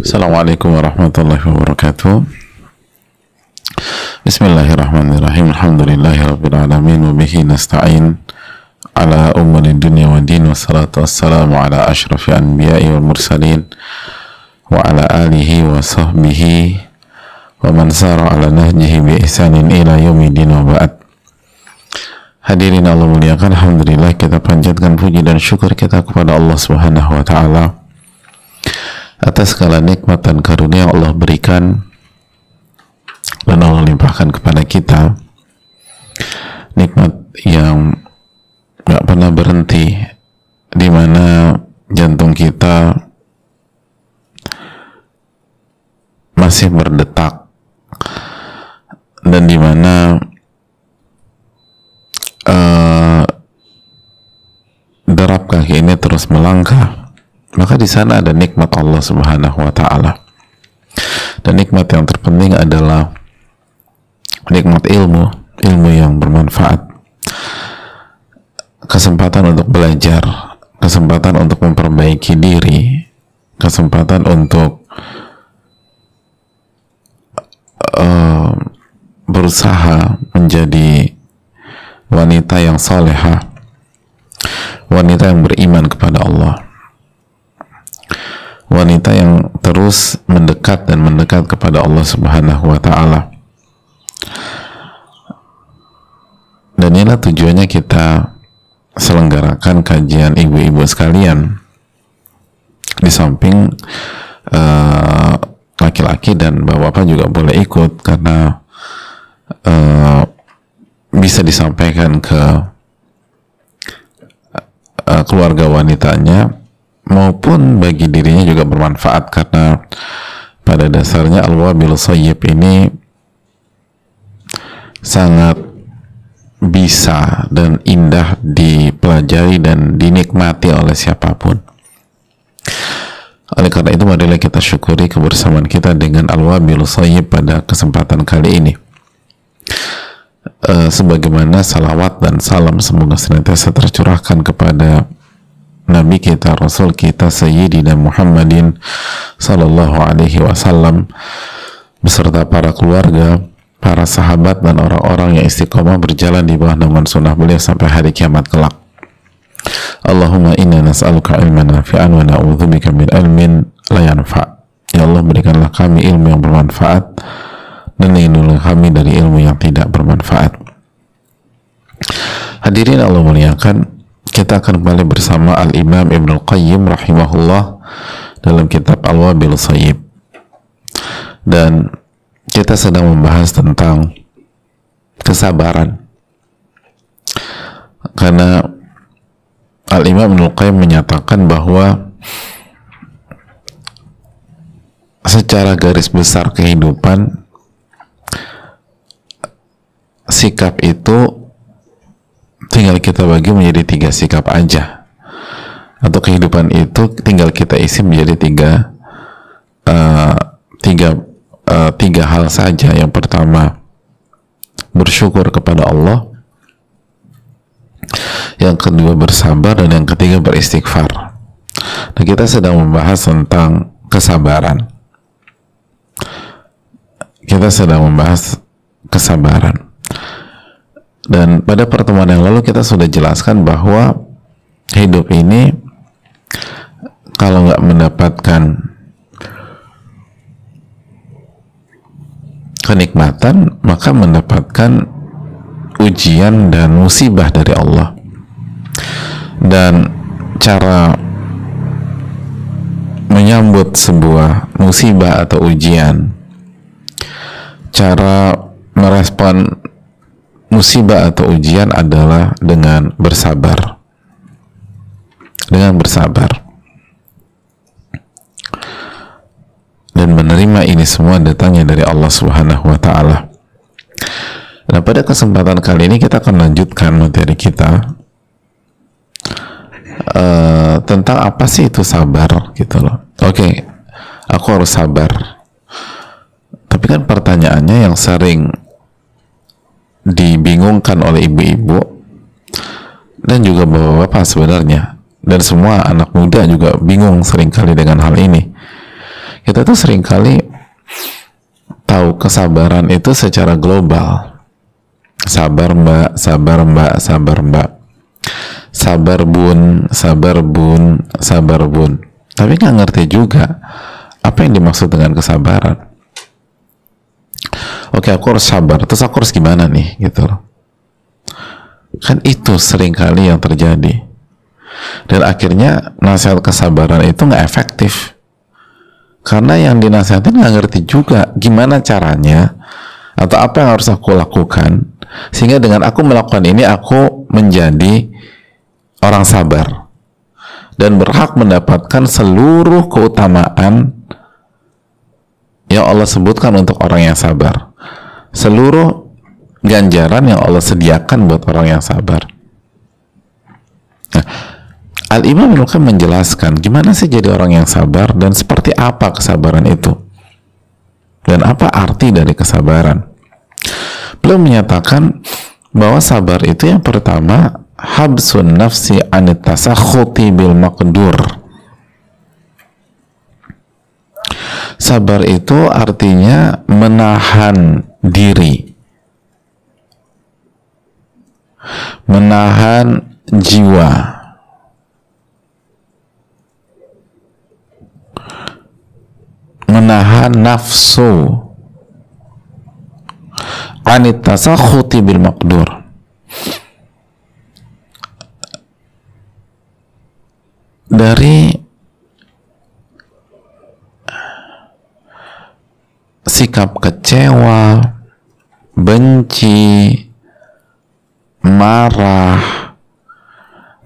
Assalamualaikum warahmatullahi wabarakatuh. Bismillahirrahmanirrahim. Alhamdulillahi rabbil alamin. Wabihi nasta'in. Ala umuri dunia wa din. Wassalatu wassalamu ala ashrafi anbiya'i wal mursalin. Wa ala alihi wa sahbihi. Wa man sara ala nahjihi bi ihsanin ila din wa ba'd. Hadirin Allah muliakan. Alhamdulillah kita panjatkan puji dan syukur kita kepada Allah subhanahu wa ta'ala atas segala nikmat dan karunia yang Allah berikan dan Allah limpahkan kepada kita. Nikmat yang gak pernah berhenti di mana jantung kita masih berdetak dan di mana uh, derap kaki ini terus melangkah maka di sana ada nikmat Allah Subhanahu wa taala. Dan nikmat yang terpenting adalah nikmat ilmu, ilmu yang bermanfaat. Kesempatan untuk belajar, kesempatan untuk memperbaiki diri, kesempatan untuk uh, berusaha menjadi wanita yang salehah, wanita yang beriman kepada Allah wanita yang terus mendekat dan mendekat kepada Allah Subhanahu wa taala. Dan inilah tujuannya kita selenggarakan kajian ibu-ibu sekalian di samping eh, laki-laki uh, dan bapak-bapak juga boleh ikut karena uh, bisa disampaikan ke uh, keluarga wanitanya maupun bagi dirinya juga bermanfaat karena pada dasarnya al-wabil sayyib ini sangat bisa dan indah dipelajari dan dinikmati oleh siapa pun. Oleh karena itu marilah kita syukuri kebersamaan kita dengan al-wabil sayyib pada kesempatan kali ini. Uh, sebagaimana salawat dan salam semoga senantiasa tercurahkan kepada Nabi kita, Rasul kita, Sayyidina Muhammadin Sallallahu Alaihi Wasallam beserta para keluarga, para sahabat dan orang-orang yang istiqomah berjalan di bawah naungan sunnah beliau sampai hari kiamat kelak. Allahumma inna nas'aluka ilman nafi'an wa na'udzubika min ilmin la yanfa. Ya Allah berikanlah kami ilmu yang bermanfaat dan lindungilah kami dari ilmu yang tidak bermanfaat. Hadirin Allah muliakan, kita akan kembali bersama Al-Imam Ibn Al-Qayyim rahimahullah dalam kitab Al-Wabil Sayyib. Dan kita sedang membahas tentang kesabaran. Karena Al-Imam Ibn Al-Qayyim menyatakan bahwa secara garis besar kehidupan sikap itu tinggal kita bagi menjadi tiga sikap aja. Atau kehidupan itu tinggal kita isi menjadi tiga uh, tiga uh, tiga hal saja. Yang pertama bersyukur kepada Allah. Yang kedua bersabar. Dan yang ketiga beristighfar. Nah kita sedang membahas tentang kesabaran. Kita sedang membahas kesabaran dan pada pertemuan yang lalu kita sudah jelaskan bahwa hidup ini kalau nggak mendapatkan kenikmatan maka mendapatkan ujian dan musibah dari Allah. Dan cara menyambut sebuah musibah atau ujian cara merespon musibah atau ujian adalah dengan bersabar. Dengan bersabar. Dan menerima ini semua datangnya dari Allah Subhanahu wa taala. Nah, pada kesempatan kali ini kita akan lanjutkan materi kita uh, tentang apa sih itu sabar gitu loh. Oke, okay, aku harus sabar. Tapi kan pertanyaannya yang sering dibingungkan oleh ibu-ibu dan juga bapak-bapak sebenarnya. Dan semua anak muda juga bingung sering kali dengan hal ini. Kita tuh sering kali tahu kesabaran itu secara global. Sabar mbak. Sabar mbak. Sabar mbak. Sabar bun. Sabar bun. Sabar bun. Tapi nggak ngerti juga apa yang dimaksud dengan kesabaran oke aku harus sabar. Terus aku harus gimana nih gitu loh. Kan itu sering kali yang terjadi. Dan akhirnya nasihat kesabaran itu nggak efektif. Karena yang dinasihatin nggak ngerti juga gimana caranya atau apa yang harus aku lakukan sehingga dengan aku melakukan ini aku menjadi orang sabar dan berhak mendapatkan seluruh keutamaan yang Allah sebutkan untuk orang yang sabar seluruh ganjaran yang Allah sediakan buat orang yang sabar. Nah, Al-Imam Ibn menjelaskan gimana sih jadi orang yang sabar dan seperti apa kesabaran itu? Dan apa arti dari kesabaran? Beliau menyatakan bahwa sabar itu yang pertama habsun nafsi anit tasakhuti bil maqdur. Sabar itu artinya menahan diri. Menahan jiwa. Menahan nafsu. Anit tasakhuti bil maqdur. Dari sikap kecewa benci marah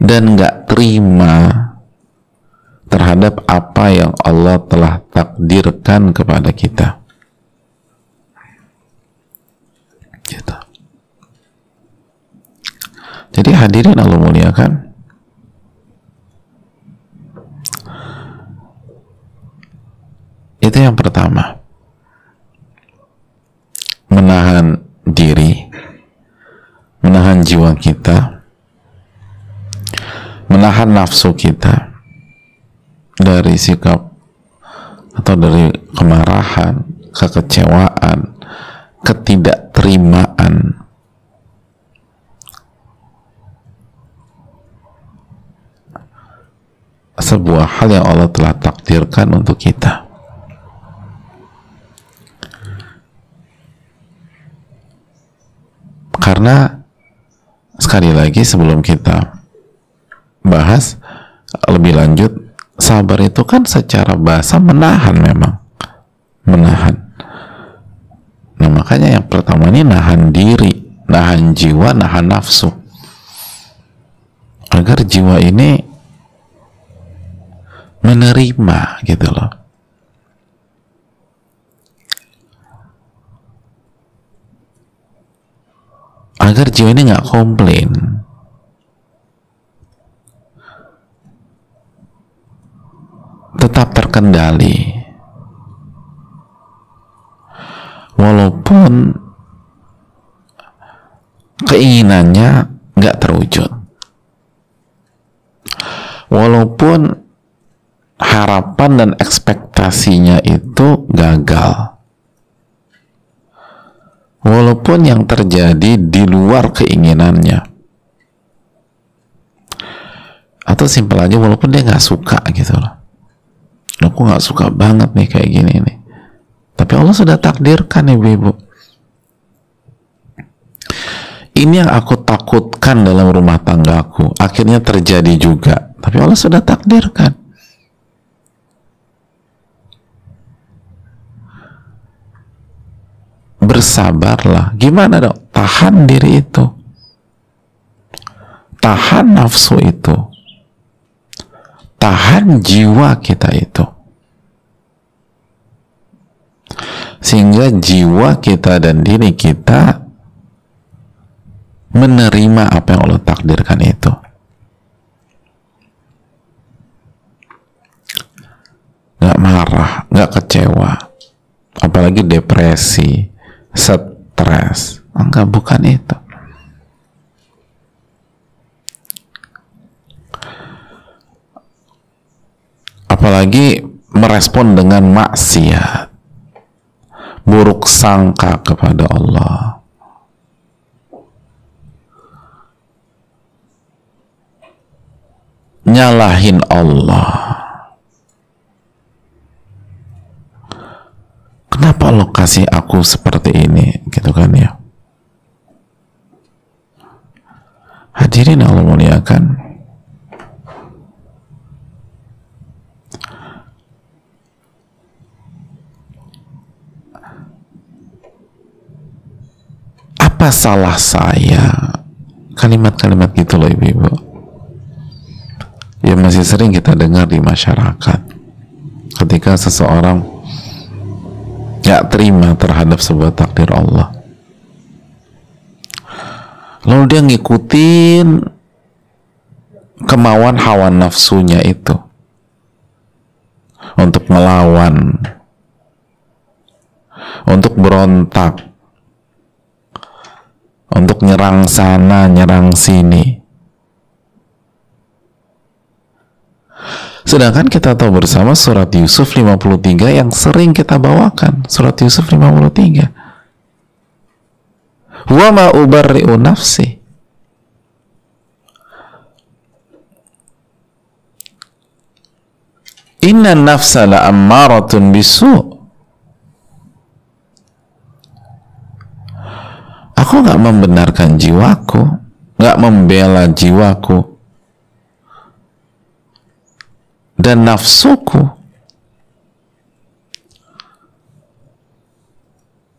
dan nggak terima terhadap apa yang Allah telah takdirkan kepada kita. Gitu. Jadi hadirin Allah muliakan. Itu yang pertama. Menahan diri, menahan jiwa kita, menahan nafsu kita, dari sikap atau dari kemarahan, kekecewaan, ketidakterimaan sebuah hal yang Allah telah takdirkan untuk kita. Karena sekali lagi sebelum kita bahas lebih lanjut sabar itu kan secara bahasa menahan memang. Menahan. Nah makanya yang pertama ini nahan diri nahan jiwa nahan nafsu. Agar jiwa ini menerima gitu loh agar jiwa ini nggak komplain. Tetap terkendali. Walaupun keinginannya nggak terwujud. Walaupun harapan dan ekspektasinya itu gagal walaupun yang terjadi di luar keinginannya. Atau simpel aja walaupun dia nggak suka gitu loh. Aku nggak suka banget nih kayak gini nih? Tapi Allah sudah takdirkan ibu-ibu. Ini yang aku takutkan dalam rumah tanggaku akhirnya terjadi juga. Tapi Allah sudah takdirkan bersabarlah. Gimana dong tahan diri itu. Tahan nafsu itu. Tahan jiwa kita itu. Sehingga jiwa kita dan diri kita menerima apa yang Allah takdirkan itu. Nggak marah nggak kecewa. Apalagi depresi stres. Enggak bukan itu. Apalagi merespon dengan maksiat. Buruk sangka kepada Allah. Nyalahin Allah kenapa Allah kasih aku seperti ini? Gitu kan ya. Hadirin Allah muliakan. Apa salah saya? Kalimat-kalimat gitu loh ibu-ibu. Ya masih sering kita dengar di masyarakat. Ketika seseorang gak terima terhadap sebuah takdir Allah. Lalu dia ngikutin kemauan hawa nafsunya itu. Untuk melawan. Untuk berontak. Untuk nyerang sana, nyerang sini. Sedangkan kita tahu bersama surat Yusuf 53 yang sering kita bawakan. Surat Yusuf 53. Wa ma ubarri'u nafsi. Inna nafsa la ammaratun bisu' aku nggak membenarkan jiwaku nggak membela jiwaku dan nafsuku.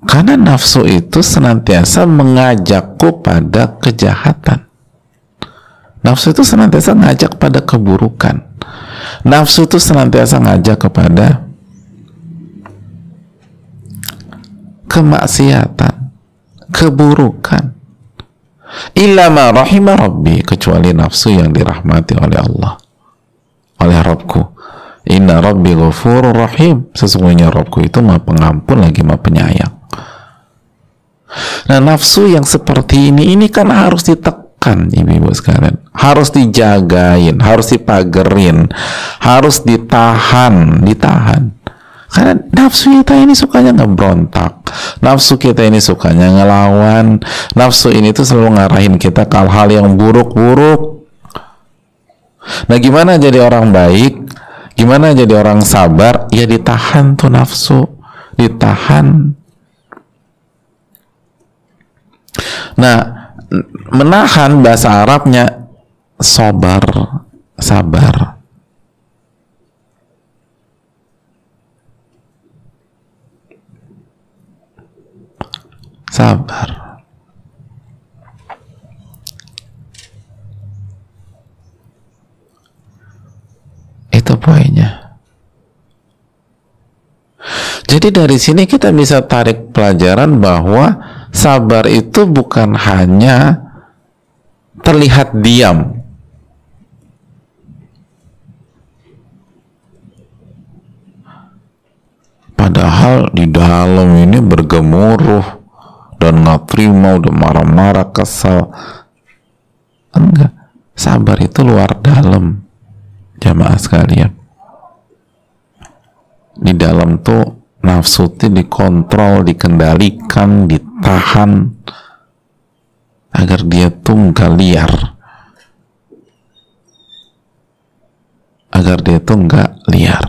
Karena nafsu itu senantiasa mengajakku pada kejahatan. Nafsu itu senantiasa ngajak pada keburukan. Nafsu itu senantiasa ngajak kepada kemaksiatan keburukan. Illa ma rahimah rabbi kecuali nafsu yang dirahmati oleh Allah oleh Rabbku inna rabbi ghafurur rahim sesungguhnya Rabbku itu maha pengampun lagi maha penyayang nah nafsu yang seperti ini ini kan harus ditekan ibu-ibu sekalian harus dijagain harus dipagerin harus ditahan ditahan karena nafsu kita ini sukanya ngebrontak. Nafsu kita ini sukanya ngelawan. Nafsu ini tuh selalu ngarahin kita ke hal-hal yang buruk-buruk. Nah gimana jadi orang baik? Gimana jadi orang sabar? Ya ditahan tuh nafsu. Ditahan. Nah, menahan bahasa Arabnya sabar, sabar. sabar itu poinnya. Jadi dari sini kita bisa tarik pelajaran bahwa sabar itu bukan hanya terlihat diam. Padahal di dalam ini bergemuruh dan nggak terima udah marah-marah kesal. Enggak. Sabar itu luar dalam jamaah sekalian. Di dalam tuh nafsu itu dikontrol dikendalikan ditahan agar dia tuh nggak liar. Agar dia tuh nggak liar.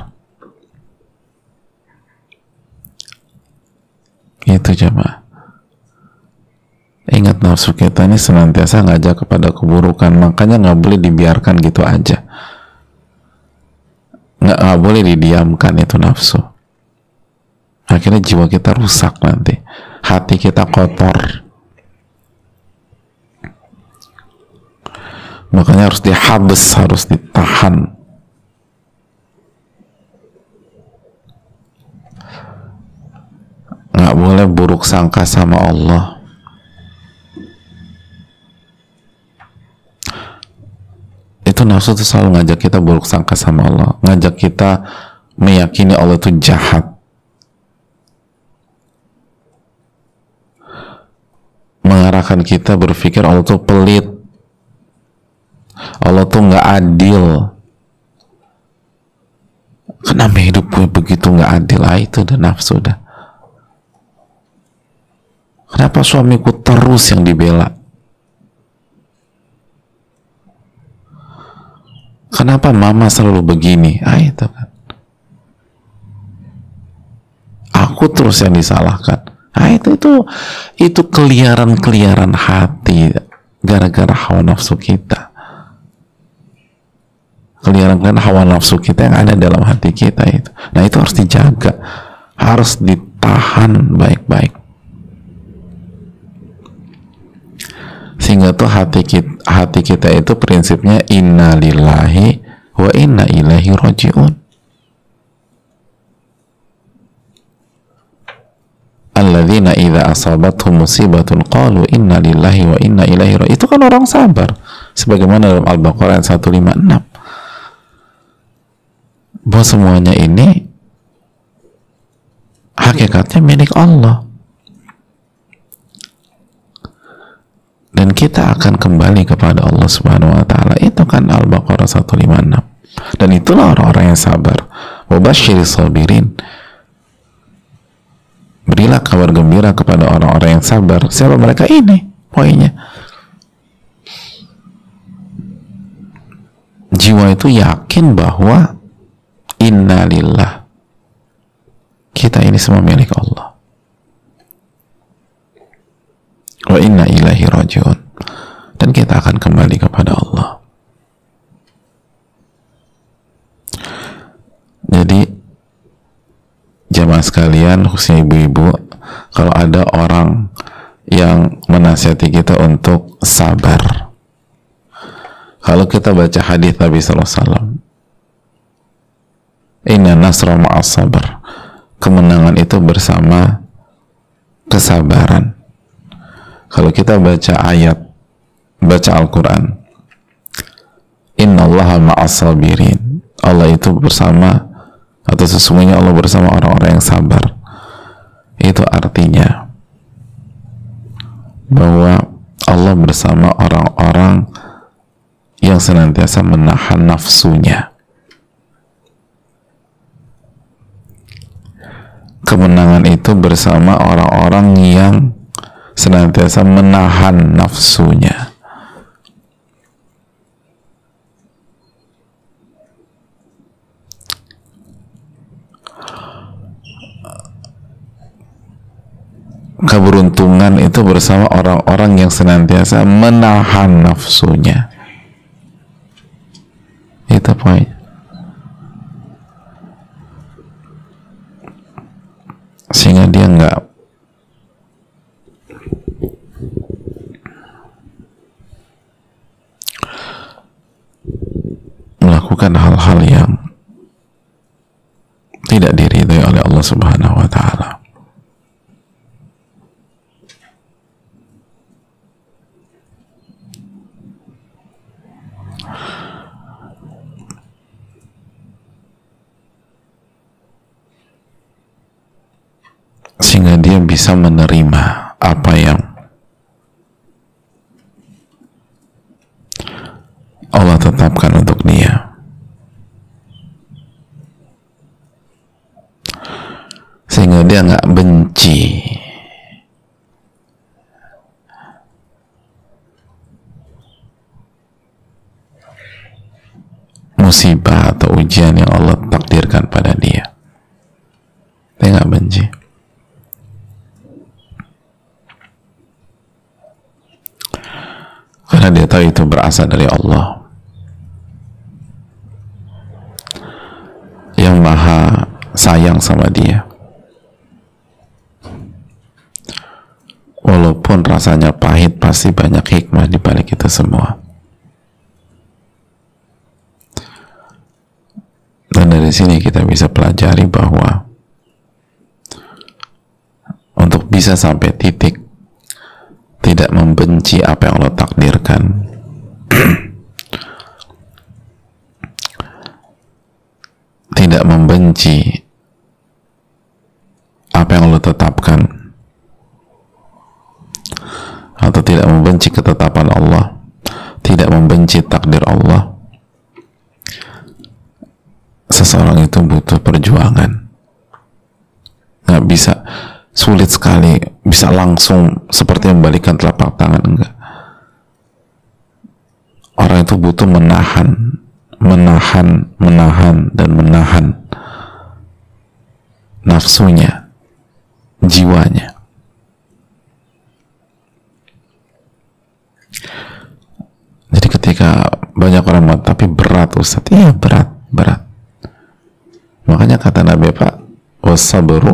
Itu jamaah. Ingat nafsu kita ini senantiasa ngajak kepada keburukan, makanya nggak boleh dibiarkan gitu aja. Nggak, nggak boleh didiamkan itu nafsu. Akhirnya jiwa kita rusak nanti, hati kita kotor. Makanya harus dihabis, harus ditahan. Nggak boleh buruk sangka sama Allah itu nafsu itu selalu ngajak kita buruk sangka sama Allah. Ngajak kita meyakini Allah itu jahat. Mengarahkan kita berpikir Allah itu pelit. Allah tuh nggak adil. Kenapa hidup gue begitu nggak adil? Ah itu udah nafsu dah kenapa suamiku terus yang dibela kenapa mama selalu begini? Ah itu kan. Aku terus yang disalahkan. Ah itu itu itu keliaran keliaran hati gara-gara hawa nafsu kita. Keliaran-keliaran hawa nafsu kita yang ada dalam hati kita itu. Nah itu harus dijaga. Harus ditahan baik-baik sehingga tuh hati kita, hati kita itu prinsipnya innalillahi wa inna ilaihi rojiun alladzina idza asabatuhum musibatun qalu inna lillahi wa inna ilaihi raji'un. Itu kan orang sabar. Sebagaimana dalam Al-Baqarah ayat 156. Bahwa semuanya ini hakikatnya milik Allah. Dan kita akan kembali kepada Allah Subhanahu wa taala. Itu kan Al-Baqarah 156. Dan itulah orang-orang yang sabar. Wabashiri sabirin berilah kabar gembira kepada orang-orang yang sabar siapa mereka ini poinnya jiwa itu yakin bahwa innalillah kita ini semua milik Allah wa inna ilahi rajiun. Dan kita akan kembali kepada Allah. Jadi jamaah sekalian khususnya ibu-ibu kalau ada orang yang menasihati kita untuk sabar. Kalau kita baca hadis Nabi SAW Inna nasra ma'as sabar. Kemenangan itu bersama kesabaran kalau kita baca ayat baca Al-Quran Inna allaha ma'as sabirin. Allah itu bersama atau sesungguhnya Allah bersama orang-orang yang sabar. Itu artinya bahwa Allah bersama orang-orang yang senantiasa menahan nafsunya. Kemenangan itu bersama orang-orang yang senantiasa menahan nafsunya. Keberuntungan itu bersama orang-orang yang senantiasa menahan nafsunya. Itu poin. Sehingga dia nggak melakukan hal-hal yang tidak diridhoi oleh Allah Subhanahu wa taala. sehingga dia bisa menerima apa yang Allah tetapkan untuk dia sehingga dia nggak benci. Musibah atau ujian yang Allah takdirkan pada dia. Dia nggak benci. Karena dia tahu itu berasal dari Allah. Yang maha sayang sama dia walaupun rasanya pahit pasti banyak hikmah di balik itu semua. Dan dari sini kita bisa pelajari bahwa untuk bisa sampai titik tidak membenci apa yang Allah takdirkan. Tidak membenci apa yang Allah tetapkan atau tidak membenci ketetapan Allah. Tidak membenci takdir Allah. Seseorang itu butuh perjuangan. Nggak bisa sulit sekali bisa langsung seperti membalikan telapak tangan enggak. Orang itu butuh menahan menahan menahan dan menahan nafsunya jiwanya jadi ketika banyak orang mengatakan tapi berat Ustaz. Iya berat berat. Makanya kata Nabi Pak wasabru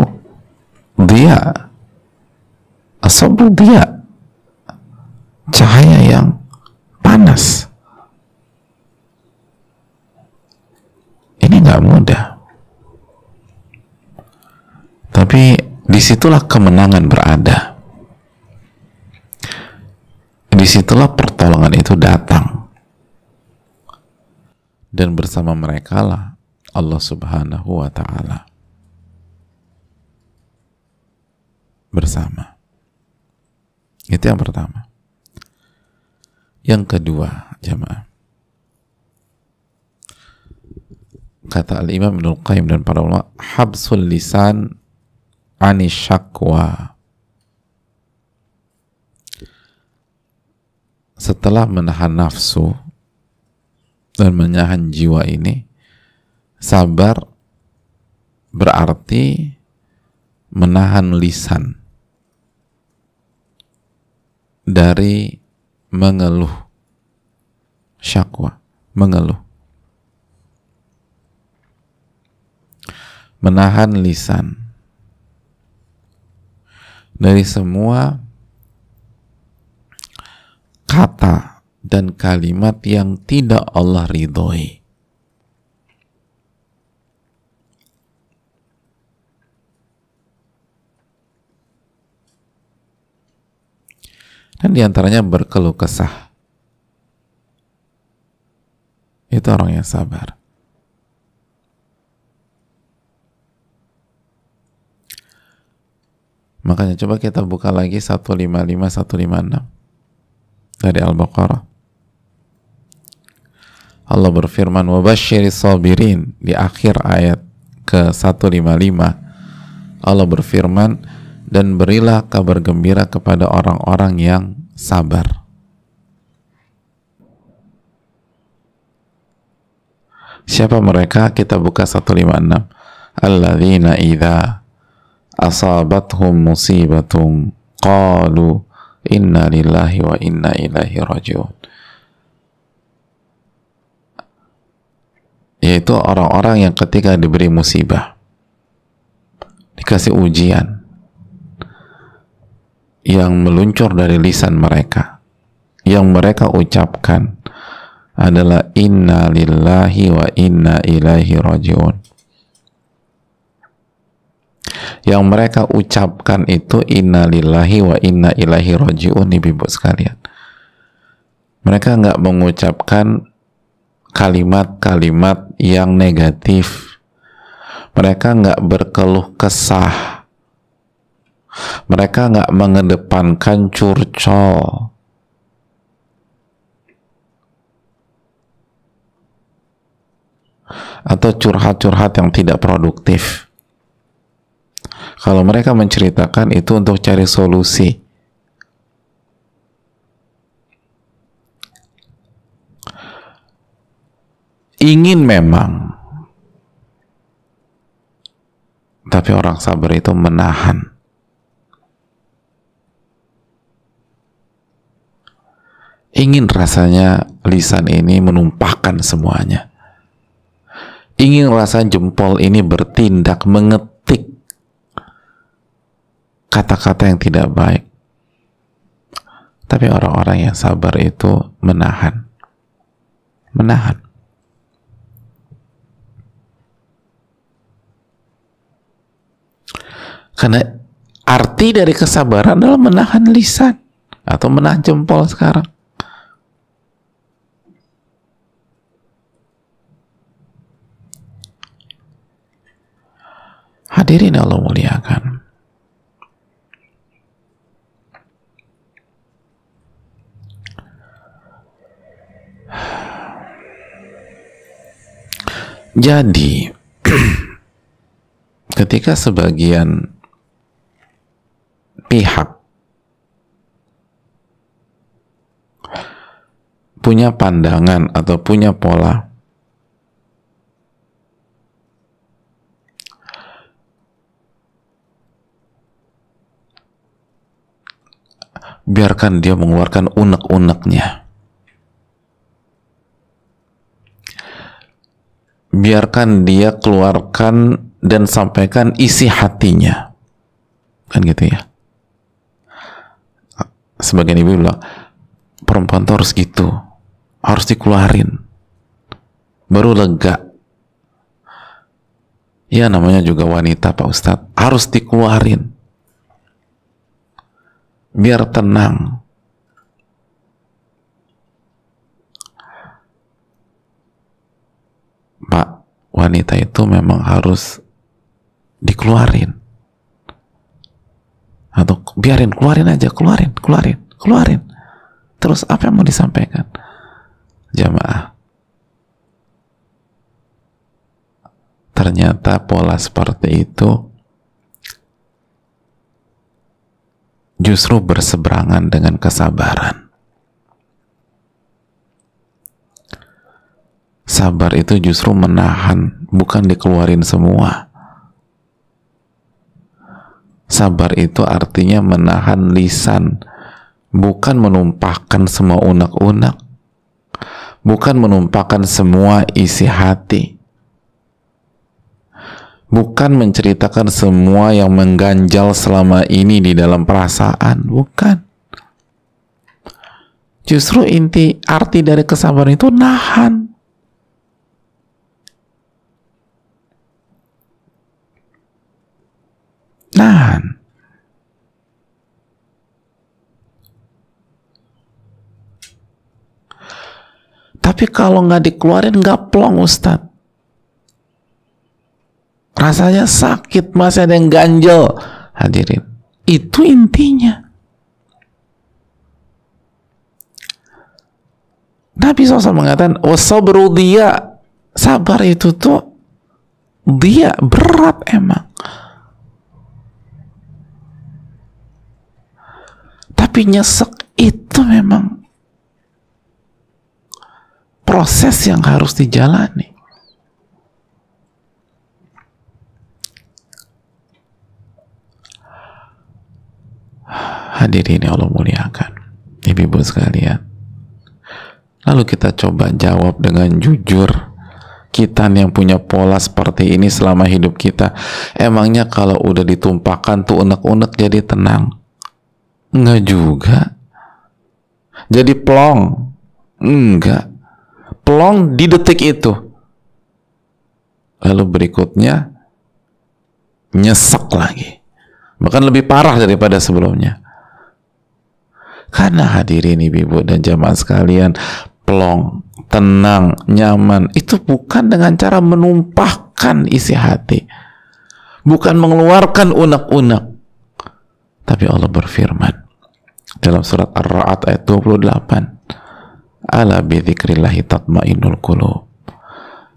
dia asabru dia cahaya yang panas. Ini nggak mudah. Tapi di situlah kemenangan berada. Di situlah pertolongan itu datang dan bersama mereka lah Allah subhanahu wa ta'ala bersama. Itu yang pertama. Yang kedua, jamaah. Kata Al-Imam Ibn Qayyim dan para ulama, habsul lisan ani syakwa. Setelah menahan nafsu dan menahan jiwa ini, sabar berarti menahan lisan dari mengeluh syakwa mengeluh. Menahan lisan dari semua kata dan kalimat yang tidak Allah ridhoi Dan di antaranya berkeluh kesah. Itu orang yang sabar. Makanya coba kita buka lagi 155 156 dari Al-Baqarah. Allah berfirman wabashshiri sabirin di akhir ayat ke 155 Allah berfirman dan berilah kabar gembira kepada orang-orang yang sabar. Siapa mereka? Kita buka 156. Alladzina idza asabathum musibatun qalu inna lillahi wa inna ilaihi rajiun. Yaitu orang-orang yang ketika diberi musibah dikasih ujian yang meluncur dari lisan mereka yang mereka ucapkan adalah inna lillahi wa inna ilaihi rajiun. Yang mereka ucapkan itu inna lillahi wa inna ilaihi rajiun ibu-ibu sekalian. Mereka nggak mengucapkan kalimat-kalimat yang negatif mereka nggak berkeluh kesah mereka nggak mengedepankan curcol. Atau curhat-curhat yang tidak produktif. Kalau mereka menceritakan itu untuk cari solusi. Ingin memang, tapi orang sabar itu menahan ingin rasanya lisan ini menumpahkan semuanya. Ingin rasa jempol ini bertindak mengetik kata-kata yang tidak baik. Tapi orang-orang yang sabar itu menahan. Menahan. Karena arti dari kesabaran adalah menahan lisan atau menahan jempol sekarang. Hadirin Allah muliakan. Jadi ketika sebagian pihak. Punya pandangan atau punya pola. Biarkan dia mengeluarkan unek-uneknya. Biarkan dia keluarkan dan sampaikan isi hatinya. Kan gitu ya sebagian ibu bilang perempuan tuh harus gitu harus dikeluarin baru lega. Ya namanya juga wanita Pak Ustadz harus dikeluarin. Biar tenang. Pak wanita itu memang harus dikeluarin atau biarin keluarin aja keluarin keluarin keluarin. Terus apa yang mau disampaikan? Jamaah. Ternyata pola seperti itu justru berseberangan dengan kesabaran. Sabar itu justru menahan bukan dikeluarin semua Sabar itu artinya menahan lisan, bukan menumpahkan semua unek-unek, bukan menumpahkan semua isi hati, bukan menceritakan semua yang mengganjal selama ini di dalam perasaan, bukan. Justru inti arti dari kesabaran itu nahan. Nahan. Tapi kalau nggak dikeluarin nggak plong Ustadz. Rasanya sakit, masih ada yang ganjel. Hadirin, itu intinya. Nabi SAW mengatakan, wasabru dia. Sabar itu tuh dia berat emang. Tapi nyesek itu memang proses yang harus dijalani. Hadirin yang Allah muliakan, ibu-ibu sekalian. Lalu kita coba jawab dengan jujur. Kita yang punya pola seperti ini selama hidup kita, emangnya kalau udah ditumpahkan tuh unek-unek jadi tenang? Enggak juga. Jadi plong. Enggak. Plong di detik itu. Lalu berikutnya nyesek lagi. Bahkan lebih parah daripada sebelumnya. Karena hadirin ibu-ibu dan jamaah sekalian, plong, tenang, nyaman, itu bukan dengan cara menumpahkan isi hati. Bukan mengeluarkan unek-unek. Tapi Allah berfirman, dalam surat Ar-Ra'd ayat 28 ala bidzikrillahi tatmainul qulub.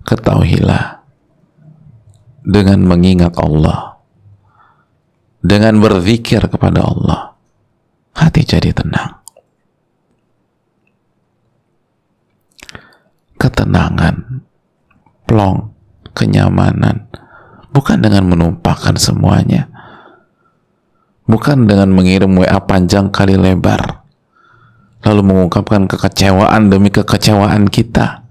Ketahuilah dengan mengingat Allah dengan berzikir kepada Allah hati jadi tenang. Ketenangan plong kenyamanan bukan dengan menumpahkan semuanya bukan dengan mengirim WA panjang kali lebar lalu mengungkapkan kekecewaan demi kekecewaan kita.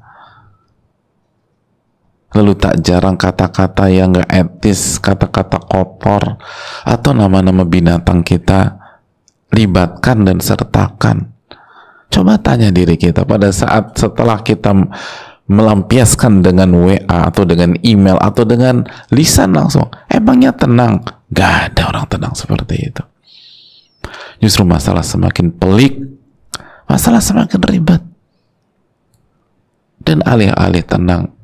Lalu tak jarang kata-kata yang gak etis kata-kata kotor atau nama-nama binatang kita libatkan dan sertakan. Coba tanya diri kita pada saat setelah kita melampiaskan dengan WA atau dengan email atau dengan lisan langsung emangnya tenang? Gak ada orang tenang seperti itu. Justru masalah semakin pelik masalah semakin ribet. Dan alih-alih tenang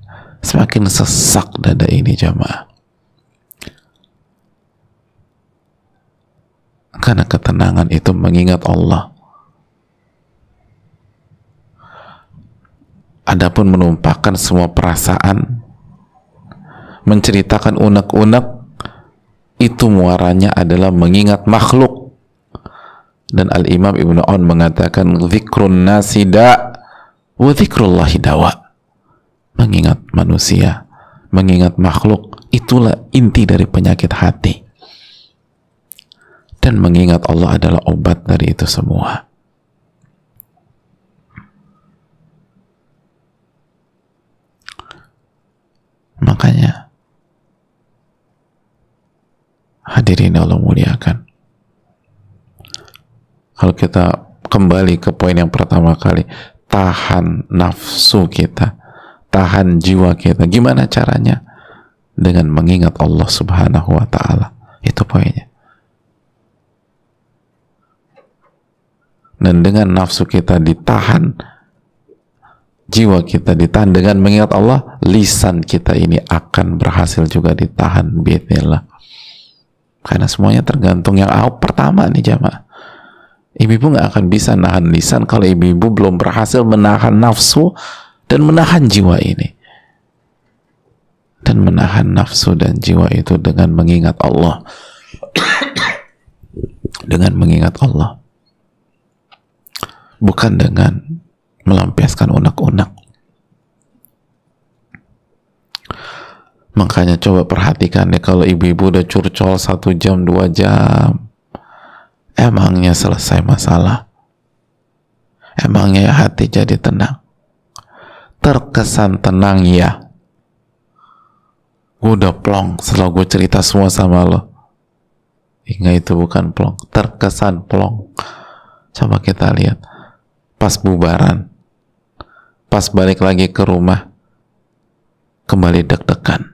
semakin sesak dada ini jamaah. Karena ketenangan itu mengingat Allah. Adapun menumpahkan semua perasaan, menceritakan unek-unek itu muaranya adalah mengingat makhluk dan Al-Imam Ibnu On mengatakan zikrun nasida wa zikrullahi dawa. Mengingat manusia mengingat makhluk itulah inti dari penyakit hati. Dan mengingat Allah adalah obat dari itu semua. Makanya hadirin Allah muliakan kalau kita kembali ke poin yang pertama kali tahan nafsu kita tahan jiwa kita. Gimana caranya? Dengan mengingat Allah subhanahu wa ta'ala. Itu poinnya. Dan dengan nafsu kita ditahan jiwa kita ditahan dengan mengingat Allah lisan kita ini akan berhasil juga ditahan bismillah karena semuanya tergantung yang pertama nih jamaah ibu-ibu nggak akan bisa nahan lisan kalau ibu-ibu belum berhasil menahan nafsu dan menahan jiwa ini. Dan menahan nafsu dan jiwa itu dengan mengingat Allah. Dengan mengingat Allah. Bukan dengan melampiaskan unek-unek. Makanya coba perhatikan deh kalau ibu-ibu udah curcol satu jam, dua jam, emangnya selesai masalah? Emangnya hati jadi tenang? Terkesan tenang ya. Gue udah plong setelah gue cerita semua sama lo. Hingga itu bukan plong, terkesan plong. Coba kita lihat pas bubaran pas balik lagi ke rumah kembali deg-degan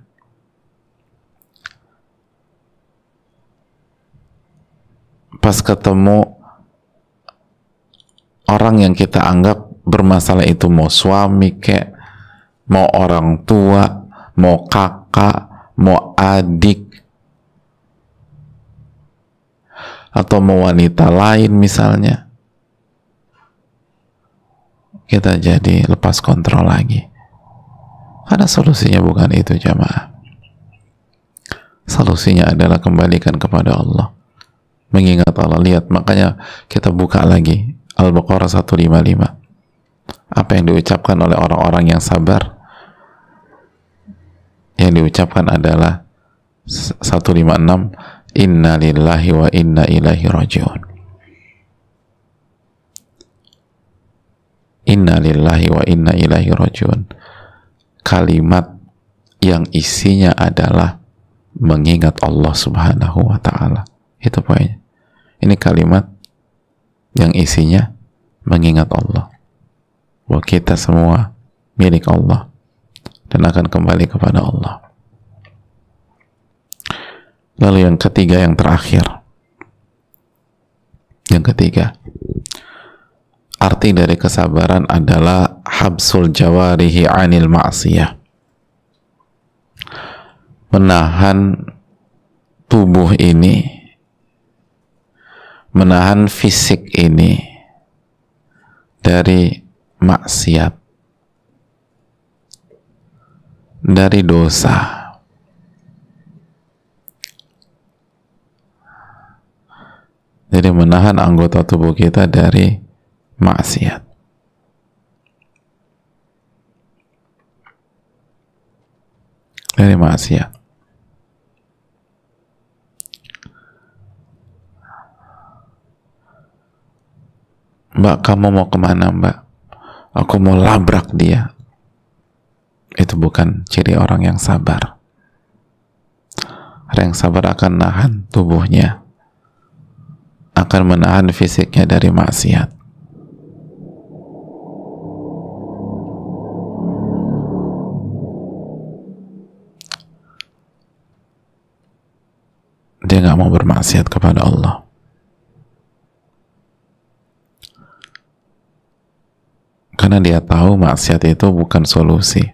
pas ketemu orang yang kita anggap bermasalah itu mau suami kek mau orang tua mau kakak mau adik atau mau wanita lain misalnya kita jadi lepas kontrol lagi. Karena solusinya bukan itu jamaah. Solusinya adalah kembalikan kepada Allah mengingat Allah. Lihat makanya kita buka lagi Al-Baqarah 155 apa yang diucapkan oleh orang-orang yang sabar? Yang diucapkan adalah 156 inna lillahi wa inna ilaihi rajiun. Inna lillahi wa inna ilaihi rajiun. Kalimat yang isinya adalah mengingat Allah subhanahu wa ta'ala. Itu poinnya ini kalimat yang isinya mengingat Allah. Bahwa kita semua milik Allah dan akan kembali kepada Allah. Lalu yang ketiga yang terakhir. Yang ketiga. Arti dari kesabaran adalah habsul jawarihi anil ma'siyah. Menahan tubuh ini menahan fisik ini dari maksiat dari dosa jadi menahan anggota tubuh kita dari maksiat. Dari maksiat. Mbak, kamu mau ke mana mbak? Aku mau labrak dia. Itu bukan ciri orang yang sabar. Orang yang sabar akan nahan tubuhnya. Akan menahan fisiknya dari maksiat. dia nggak mau bermaksiat kepada Allah. Karena dia tahu maksiat itu bukan solusi.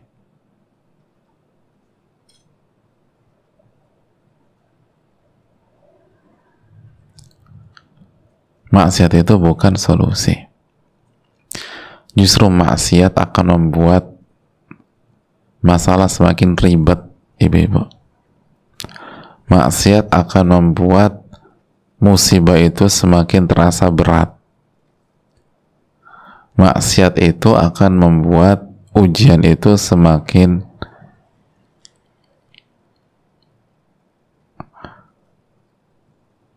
Maksiat itu bukan solusi. Justru maksiat akan membuat masalah semakin ribet ibu-ibu maksiat akan membuat musibah itu semakin terasa berat maksiat itu akan membuat ujian itu semakin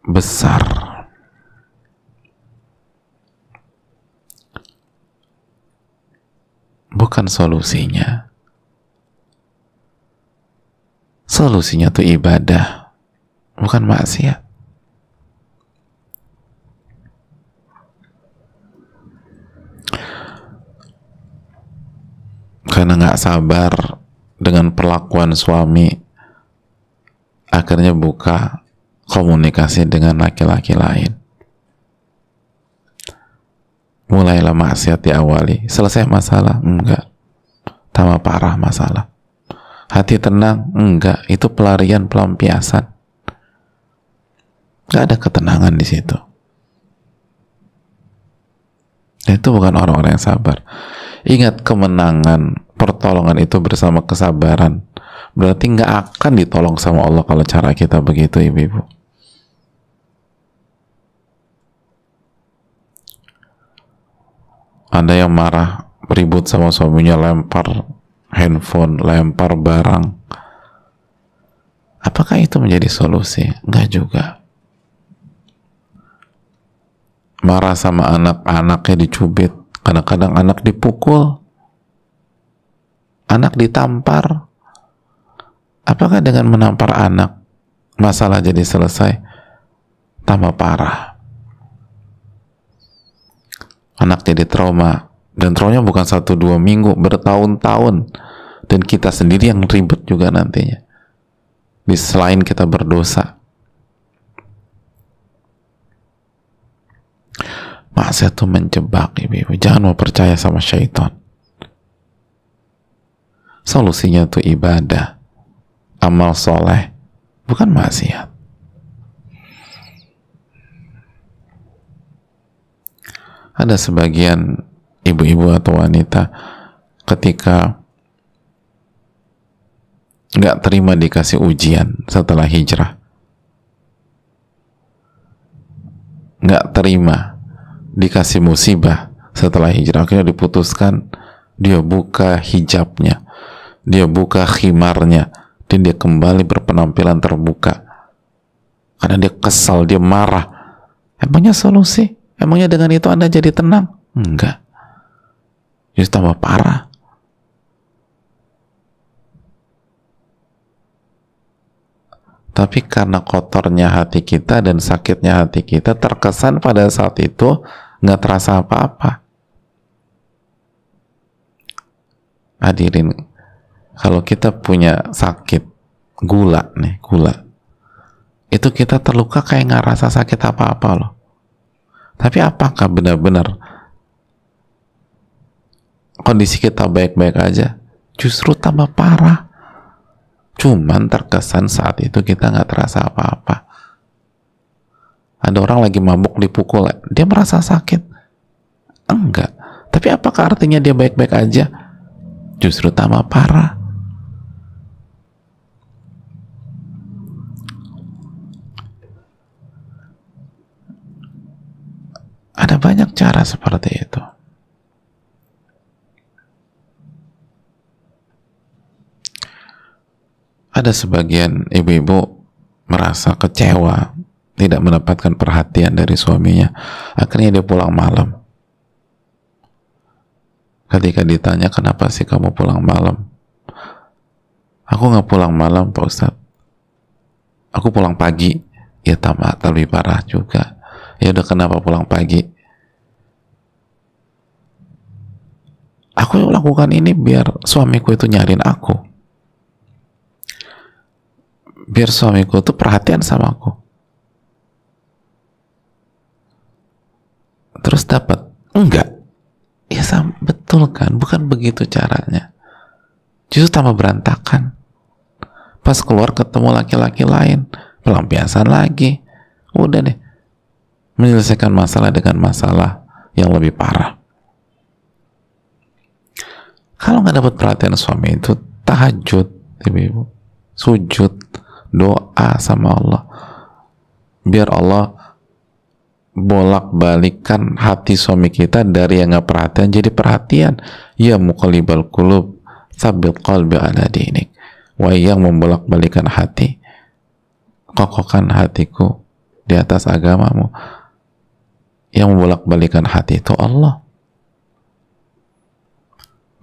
besar. Bukan solusinya. Solusinya tuh ibadah bukan maksiat karena nggak sabar dengan perlakuan suami akhirnya buka komunikasi dengan laki-laki lain. Mulailah maksiat diawali. Selesai masalah? Enggak. Tambah parah masalah. Hati tenang? Enggak. Itu pelarian pelampiasan. Enggak ada ketenangan di situ. Itu bukan orang-orang yang sabar. Ingat kemenangan pertolongan itu bersama kesabaran. Berarti nggak akan ditolong sama Allah kalau cara kita begitu ibu-ibu. Ada yang marah ribut sama suaminya lempar handphone lempar barang. Apakah itu menjadi solusi? enggak juga. Marah sama anak-anaknya dicubit. Kadang-kadang anak dipukul anak ditampar. Apakah dengan menampar anak masalah jadi selesai? Tambah parah. Anak jadi trauma. Dan traumanya bukan satu dua minggu bertahun-tahun. Dan kita sendiri yang ribet juga nantinya. Di selain kita berdosa. Maksiat itu menjebak ibu-ibu. Jangan mau percaya sama syaitan solusinya itu ibadah. Amal soleh bukan maksiat. Ada sebagian ibu-ibu atau wanita ketika nggak terima dikasih ujian setelah hijrah nggak terima dikasih musibah setelah hijrah akhirnya diputuskan dia buka hijabnya dia buka khimarnya dan dia kembali berpenampilan terbuka karena dia kesal dia marah emangnya solusi Emangnya dengan itu Anda jadi tenang? Enggak. Justru tambah parah. Tapi karena kotornya hati kita dan sakitnya hati kita terkesan pada saat itu nggak terasa apa-apa. Hadirin, kalau kita punya sakit gula nih, gula, itu kita terluka kayak nggak rasa sakit apa-apa loh. Tapi apakah benar-benar kondisi kita baik-baik aja? Justru tambah parah. Cuman terkesan saat itu kita nggak terasa apa-apa. Ada orang lagi mabuk dipukul, dia merasa sakit. Enggak. Tapi apakah artinya dia baik-baik aja? Justru tambah parah. Ada banyak cara seperti itu. Ada sebagian ibu-ibu merasa kecewa, tidak mendapatkan perhatian dari suaminya. Akhirnya dia pulang malam. Ketika ditanya, kenapa sih kamu pulang malam? Aku nggak pulang malam, Pak Ustadz. Aku pulang pagi. Ya tamat, lebih parah juga ya udah kenapa pulang pagi? Aku lakukan ini biar suamiku itu nyariin aku. Biar suamiku itu perhatian sama aku. Terus dapat enggak. Ya sama, betul kan? Bukan begitu caranya. Justru tambah berantakan. Pas keluar ketemu laki-laki lain pelampiasan lagi. Udah deh menyelesaikan masalah dengan masalah yang lebih parah. Kalau nggak dapat perhatian suami itu tahajud, ibu-ibu. sujud doa sama Allah biar Allah bolak balikan hati suami kita dari yang nggak perhatian jadi perhatian ya muqallibal qulub sabit qalbi ala dinik wa yang membolak balikan hati kokohkan hatiku di atas agamamu yang membolak balikan hati itu Allah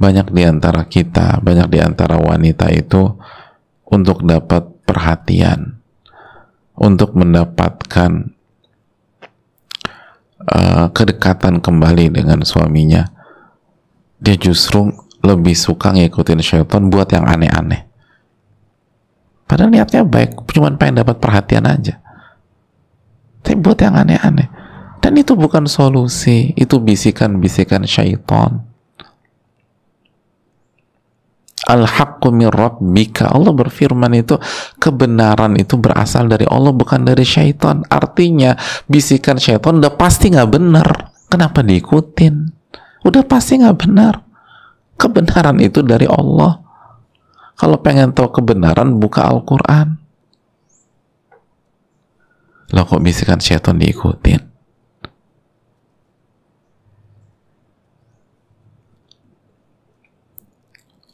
banyak di antara kita, banyak di antara wanita itu untuk dapat perhatian, untuk mendapatkan uh, kedekatan kembali dengan suaminya, dia justru lebih suka ngikutin syaitan buat yang aneh-aneh. Padahal niatnya baik, cuma pengen dapat perhatian aja. Tapi buat yang aneh-aneh. Dan itu bukan solusi, itu bisikan-bisikan syaitan Al-haqqu min rabbika. Allah berfirman itu kebenaran itu berasal dari Allah bukan dari syaitan. Artinya bisikan syaitan udah pasti nggak benar. Kenapa diikutin? Udah pasti nggak benar. Kebenaran itu dari Allah. Kalau pengen tahu kebenaran buka Al-Quran. Loh kok bisikan syaitan diikutin?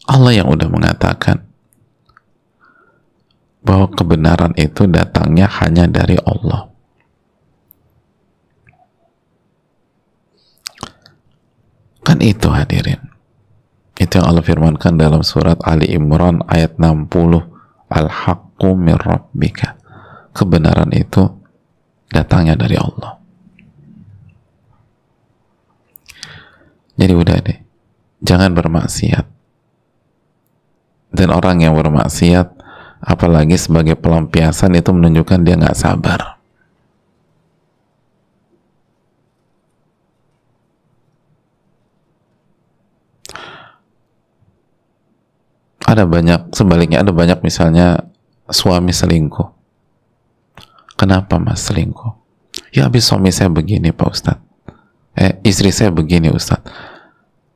Allah yang udah mengatakan bahwa kebenaran itu datangnya hanya dari Allah. Kan itu hadirin. Itu yang Allah firmankan dalam surat Ali Imran ayat 60. Al-haqqu min. Kebenaran itu datangnya dari Allah. Jadi udah deh. Jangan bermaksiat dan orang yang bermaksiat apalagi sebagai pelampiasan itu menunjukkan dia nggak sabar. Ada banyak sebaliknya ada banyak misalnya suami selingkuh. Kenapa mas selingkuh? Ya habis suami saya begini pak ustadz. Eh istri saya begini ustadz.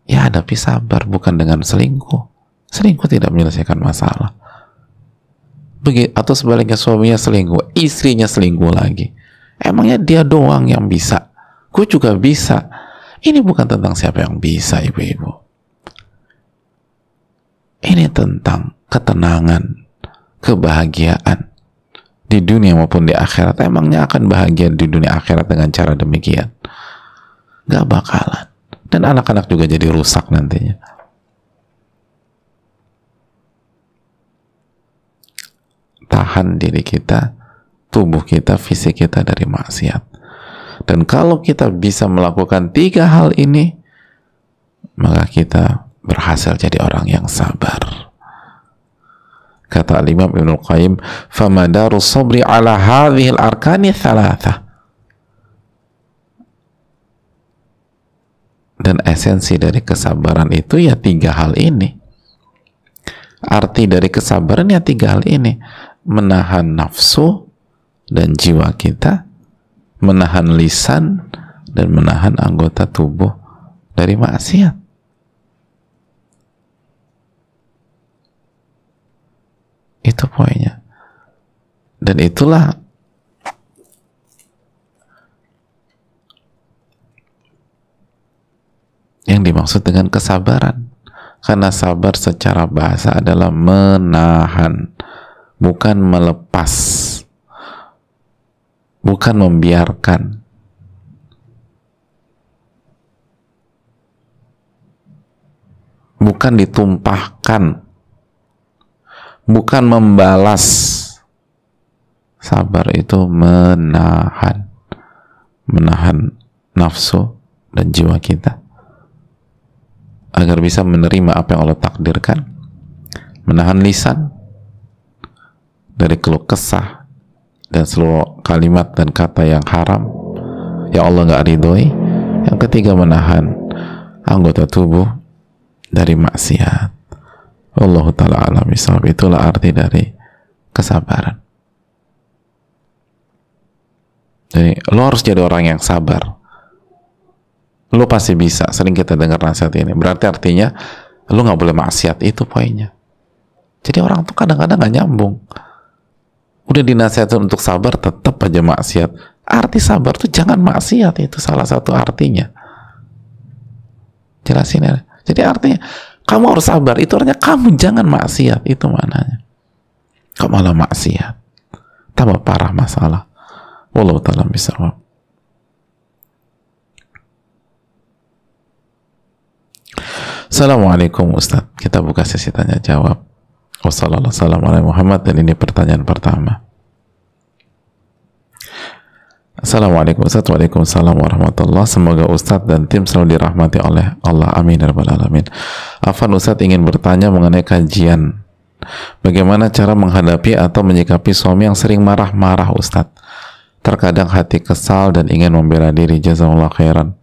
Ya hadapi sabar bukan dengan selingkuh Selingkuh tidak menyelesaikan masalah. Begitu, atau sebaliknya suaminya selingkuh, istrinya selingkuh lagi. Emangnya dia doang yang bisa? Gue juga bisa. Ini bukan tentang siapa yang bisa, ibu-ibu. Ini tentang ketenangan, kebahagiaan di dunia maupun di akhirat. Emangnya akan bahagia di dunia akhirat dengan cara demikian? Gak bakalan. Dan anak-anak juga jadi rusak nantinya. Tahan diri kita, tubuh kita, fisik kita dari maksiat. Dan kalau kita bisa melakukan tiga hal ini, maka kita berhasil jadi orang yang sabar. Kata Imam Ibn Qayyim, "Famadaru sabri ala hadhihi al-arkani thalatha." Dan esensi dari kesabaran itu ya tiga hal ini. Arti dari kesabaran ya tiga hal ini menahan nafsu dan jiwa kita, menahan lisan dan menahan anggota tubuh dari maksiat. Itu poinnya. Dan itulah yang dimaksud dengan kesabaran. Karena sabar secara bahasa adalah menahan bukan melepas. Bukan membiarkan. Bukan ditumpahkan. Bukan membalas. Sabar itu menahan. Menahan nafsu dan jiwa kita. Agar bisa menerima apa yang Allah takdirkan. Menahan lisan dari keluh kesah dan seluruh kalimat dan kata yang haram. Yang Allah nggak ridhoi. Yang ketiga menahan anggota tubuh dari maksiat. Allah Ta'ala alam itulah arti dari kesabaran. Jadi lo harus jadi orang yang sabar. Lo pasti bisa. Sering kita dengar nasihat ini. Berarti artinya lo nggak boleh maksiat. Itu poinnya. Jadi orang tuh kadang-kadang nggak nyambung. Udah dinasihatin untuk sabar, tetap aja maksiat. Arti sabar tuh jangan maksiat itu salah satu artinya. Jelasin ya. Jadi artinya kamu harus sabar. Itu artinya kamu jangan maksiat. Itu mananya. Kok malah maksiat? Tambah parah masalah. Wallahu ta'ala bisawab. Assalamualaikum Ustaz. Kita buka sesi tanya jawab. Wassalamualaikum Muhammad dan ini pertanyaan pertama. Assalamualaikum Ustaz. Waalaikumsalam warahmatullah. Semoga Ustaz dan tim selalu dirahmati oleh Allah. Amin. Ya Alamin. Afan Ustaz ingin bertanya mengenai kajian. Bagaimana cara menghadapi atau menyikapi suami yang sering marah-marah Ustaz? Terkadang hati kesal dan ingin membela diri. Jazakallah khairan.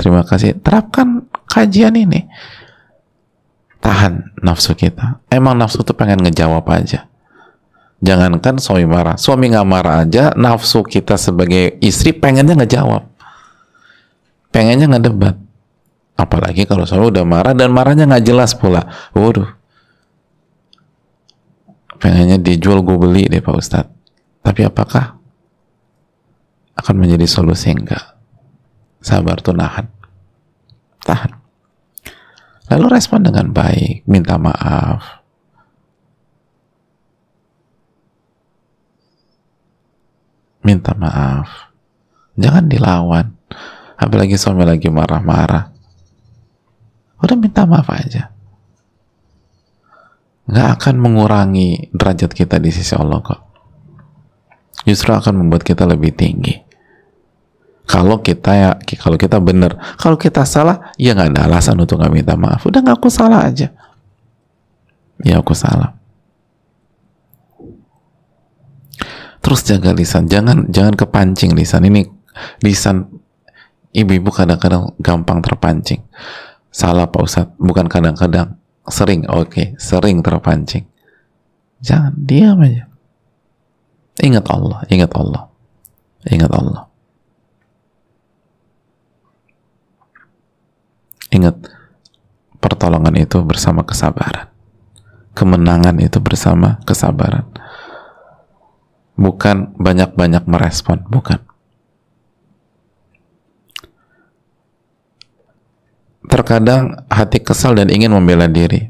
Terima kasih. Terapkan kajian ini Tahan nafsu kita Emang nafsu itu pengen ngejawab aja Jangankan suami marah, suami nggak marah aja, nafsu kita sebagai istri pengennya ngejawab, pengennya ngedebat. Apalagi kalau suami udah marah dan marahnya nggak jelas pula. Waduh, pengennya dijual gue beli deh Pak Ustadz. Tapi apakah akan menjadi solusi enggak? Sabar tuh nahan. Tahan. Lalu respon dengan baik, minta maaf, minta maaf. Jangan dilawan. Apalagi suami lagi marah-marah. Udah minta maaf aja. Nggak akan mengurangi derajat kita di sisi Allah kok. Justru akan membuat kita lebih tinggi kalau kita ya kalau kita benar kalau kita salah ya nggak ada alasan untuk nggak minta maaf. Udah nggak aku salah aja. Ya aku salah. Terus jaga lisan. Jangan jangan kepancing lisan. Ini lisan ibu-ibu kadang-kadang gampang terpancing. Salah Pak Ustadz. Bukan kadang-kadang. Sering oke. Okay. sering terpancing. Jangan diam aja. Ingat Allah ingat Allah. Ingat Allah ingat pertolongan itu bersama kesabaran kemenangan itu bersama kesabaran bukan banyak-banyak merespon, bukan. Terkadang hati kesal dan ingin membela diri,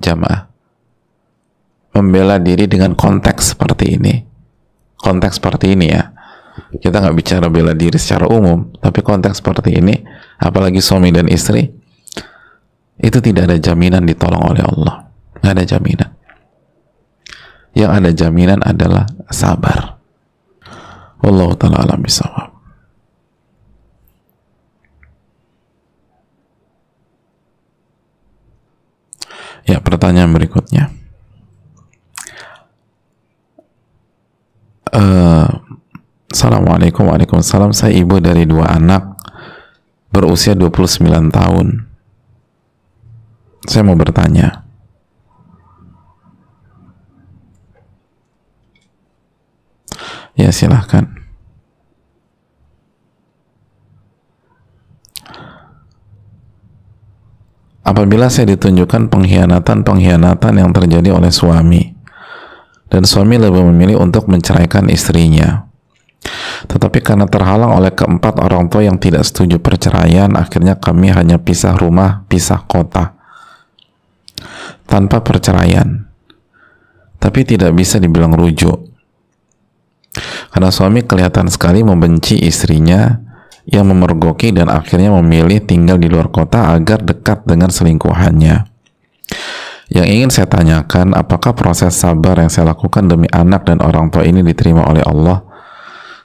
jamaah. Membela diri dengan konteks seperti ini, konteks seperti ini ya. Kita nggak bicara bela diri secara umum, tapi konteks seperti ini, apalagi suami dan istri, itu tidak ada jaminan ditolong oleh Allah, nggak ada jaminan yang ada jaminan adalah sabar. Allah taala alam bisawab. Ya, pertanyaan berikutnya. Uh, Assalamualaikum Waalaikumsalam Saya ibu dari dua anak Berusia 29 tahun Saya mau bertanya Ya silahkan. Apabila saya ditunjukkan pengkhianatan-pengkhianatan yang terjadi oleh suami dan suami lebih memilih untuk menceraikan istrinya tetapi karena terhalang oleh keempat orang tua yang tidak setuju perceraian akhirnya kami hanya pisah rumah, pisah kota tanpa perceraian tapi tidak bisa dibilang rujuk karena suami kelihatan sekali membenci istrinya yang memergoki dan akhirnya memilih tinggal di luar kota agar dekat dengan selingkuhannya. Yang ingin saya tanyakan, apakah proses sabar yang saya lakukan demi anak dan orang tua ini diterima oleh Allah?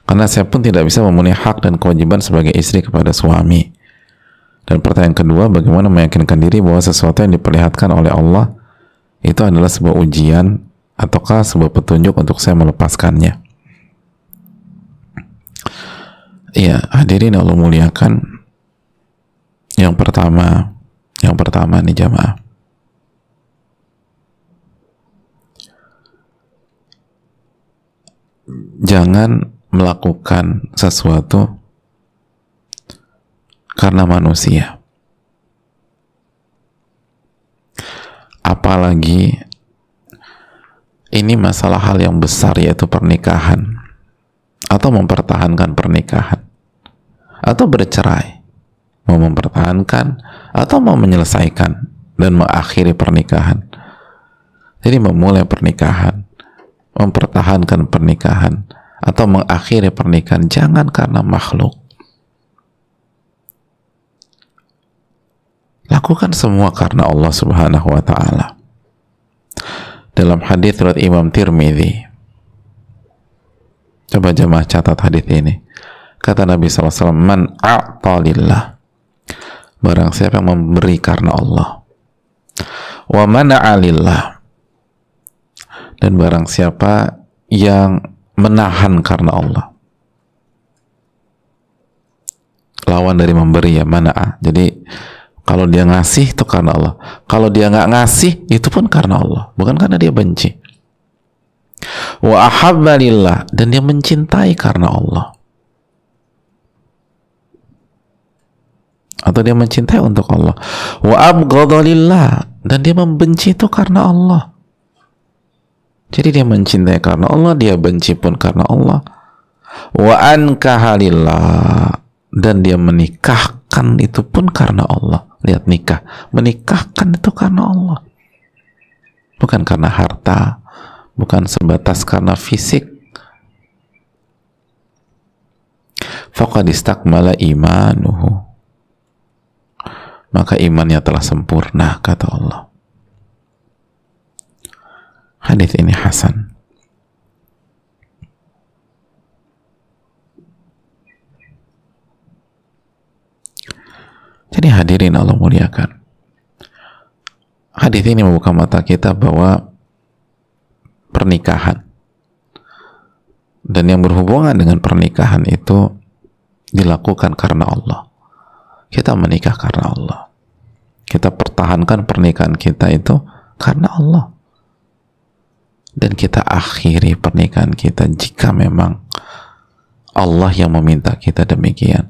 Karena saya pun tidak bisa memenuhi hak dan kewajiban sebagai istri kepada suami. Dan pertanyaan kedua, bagaimana meyakinkan diri bahwa sesuatu yang diperlihatkan oleh Allah itu adalah sebuah ujian ataukah sebuah petunjuk untuk saya melepaskannya? Ya, hadirin Allah muliakan. Yang pertama, yang pertama nih jamaah. Jangan melakukan sesuatu karena manusia. Apalagi ini masalah hal yang besar yaitu pernikahan. Atau mempertahankan pernikahan. Atau bercerai. Mau mempertahankan atau mau menyelesaikan dan mengakhiri pernikahan. Jadi memulai pernikahan mempertahankan pernikahan atau mengakhiri pernikahan jangan karena makhluk lakukan semua karena Allah subhanahu wa ta'ala dalam hadis riwayat Imam Tirmidzi. Coba jemaah catat hadis ini. Kata Nabi SAW, Man a'talillah. Barang siapa yang memberi karena Allah. Wa mana'alillah. Dan barang siapa yang menahan karena Allah. Lawan dari memberi ya mana'a. Jadi kalau dia ngasih itu karena Allah. Kalau dia nggak ngasih itu pun karena Allah, bukan karena dia benci. Wa ahabbalillah dan dia mencintai karena Allah. Atau dia mencintai untuk Allah. Wa abghadalillah dan dia membenci itu karena Allah. Jadi dia mencintai karena Allah, dia benci pun karena Allah. Wa ankahalillah dan dia menikahkan itu pun karena Allah. Lihat nikah. Menikahkan itu karena Allah. Bukan karena harta. Bukan sebatas karena fisik. Faqad istakmala imanuhu. Maka imannya telah sempurna kata Allah hadis ini hasan Jadi hadirin Allah muliakan. Hadis ini membuka mata kita bahwa pernikahan dan yang berhubungan dengan pernikahan itu dilakukan karena Allah. Kita menikah karena Allah. Kita pertahankan pernikahan kita itu karena Allah. Dan kita akhiri pernikahan kita jika memang Allah yang meminta kita demikian.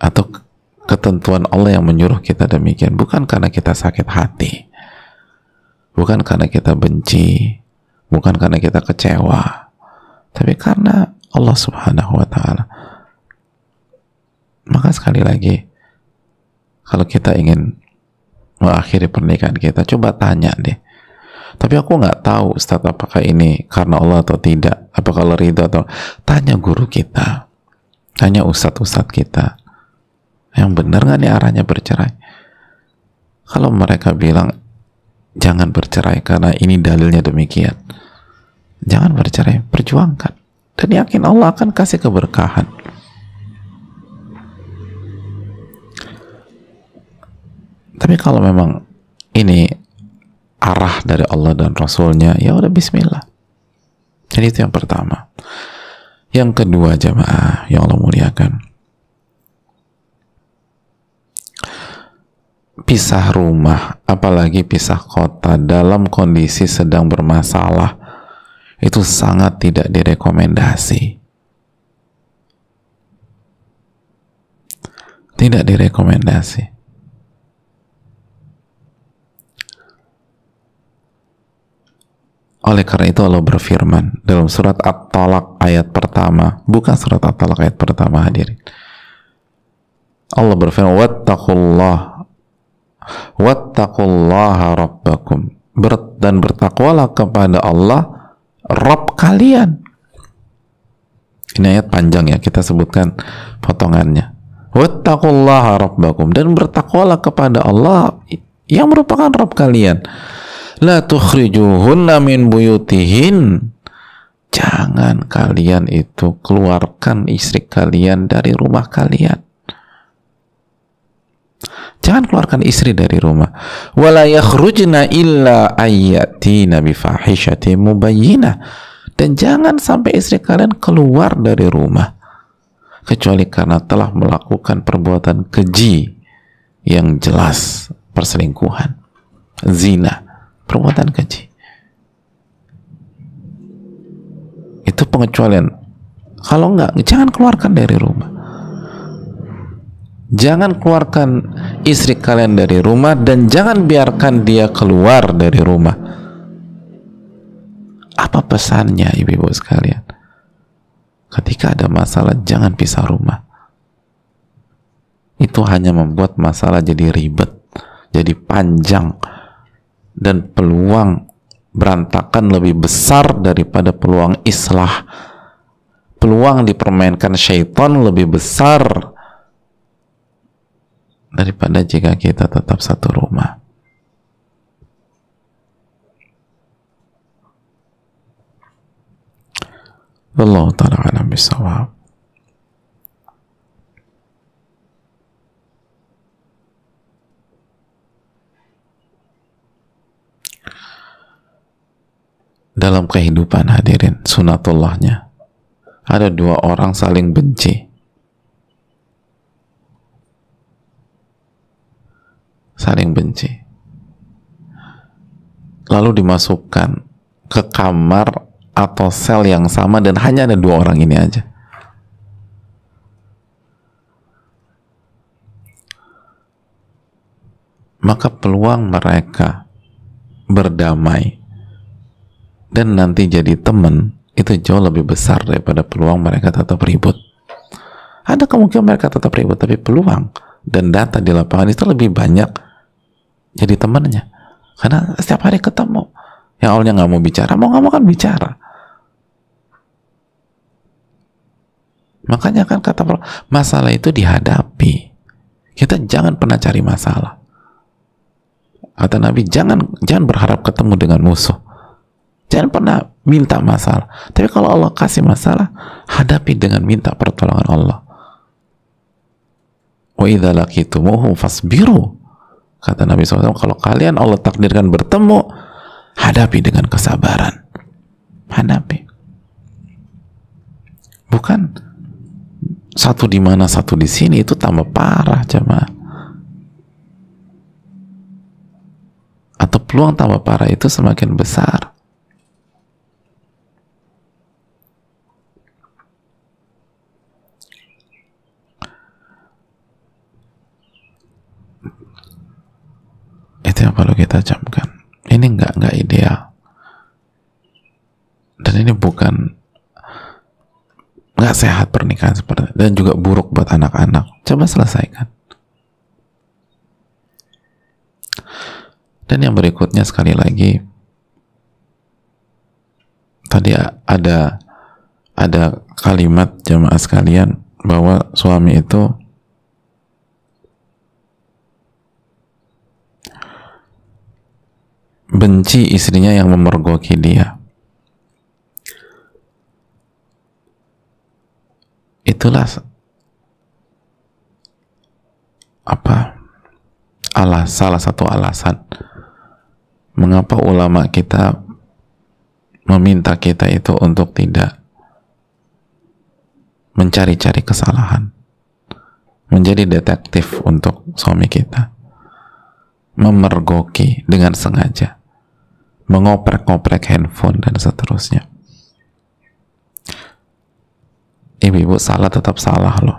Atau ketentuan Allah yang menyuruh kita demikian. Bukan karena kita sakit hati. Bukan karena kita benci. Bukan karena kita kecewa. Tapi karena Allah subhanahu wa ta'ala. Maka sekali lagi kalau kita ingin mengakhiri pernikahan kita coba tanya deh tapi aku nggak tahu Ustaz apakah ini karena Allah atau tidak? Apa kalau ridho atau tanya guru kita. Tanya ustadz-ustadz kita. Yang benar nggak nih arahnya bercerai? Kalau mereka bilang jangan bercerai karena ini dalilnya demikian. Jangan bercerai perjuangkan. Dan yakin Allah akan kasih keberkahan. Tapi kalau memang ini arah dari Allah dan Rasulnya ya udah Bismillah jadi itu yang pertama yang kedua jamaah yang Allah muliakan pisah rumah, apalagi pisah kota dalam kondisi sedang bermasalah, itu sangat tidak direkomendasi. Tidak direkomendasi. Oleh karena itu Allah berfirman dalam surat At-Talaq ayat pertama, bukan surat At-Talaq ayat pertama hadirin. Allah berfirman, "Wattaqullah wattaqullaha rabbakum. Ber dan bertakwalah kepada Allah Rabb kalian. Ini ayat panjang ya kita sebutkan potongannya. Wattaqullaha rabbakum. Dan bertakwalah kepada Allah yang merupakan Rabb kalian la tukhrijuhunna min buyutihin jangan kalian itu keluarkan istri kalian dari rumah kalian Jangan keluarkan istri dari rumah. Wala yakhrujna illa ayyatina bifahishati mubayyinah. Dan jangan sampai istri kalian keluar dari rumah kecuali karena telah melakukan perbuatan keji yang jelas perselingkuhan, zina, perbuatan keji. Itu pengecualian. Kalau enggak, jangan keluarkan dari rumah. Jangan keluarkan istri kalian dari rumah dan jangan biarkan dia keluar dari rumah. Apa pesannya ibu-ibu sekalian? Ketika ada masalah jangan pisah rumah. Itu hanya membuat masalah jadi ribet, jadi panjang dan peluang berantakan lebih besar daripada peluang islah. Peluang dipermainkan syaitan lebih besar daripada jika kita tetap satu rumah. Allah ta'ala alam bisawab. Dalam kehidupan hadirin sunatullahnya. Ada dua orang saling benci. Saling benci. Lalu dimasukkan ke kamar atau sel yang sama dan hanya ada dua orang ini aja. Maka peluang mereka berdamai dan nanti jadi teman itu jauh lebih besar daripada peluang mereka tetap ribut. Ada kemungkinan mereka tetap ribut, tapi peluang dan data di lapangan itu lebih banyak jadi temannya. Karena setiap hari ketemu. Yang awalnya nggak mau bicara, mau nggak mau kan bicara. Makanya kan kata masalah itu dihadapi. Kita jangan pernah cari masalah. Kata Nabi, jangan jangan berharap ketemu dengan musuh. Jangan pernah minta masalah. Tapi kalau Allah kasih masalah, hadapi dengan minta pertolongan Allah. Wa fasbiru. Kata Nabi SAW, kalau kalian Allah takdirkan bertemu, hadapi dengan kesabaran. Hadapi. Bukan satu di mana satu di sini itu tambah parah jemaah atau peluang tambah parah itu semakin besar itu yang perlu kita camkan ini nggak nggak ideal. Dan ini bukan nggak sehat pernikahan seperti dan juga buruk buat anak-anak. Coba selesaikan. Dan yang berikutnya sekali lagi tadi ada ada kalimat jamaah sekalian bahwa suami itu benci istrinya yang memergoki dia. Itulah apa? Alas salah satu alasan mengapa ulama kita meminta kita itu untuk tidak mencari-cari kesalahan menjadi detektif untuk suami kita memergoki dengan sengaja mengoprek-ngoprek handphone dan seterusnya. Ibu-ibu salah tetap salah loh.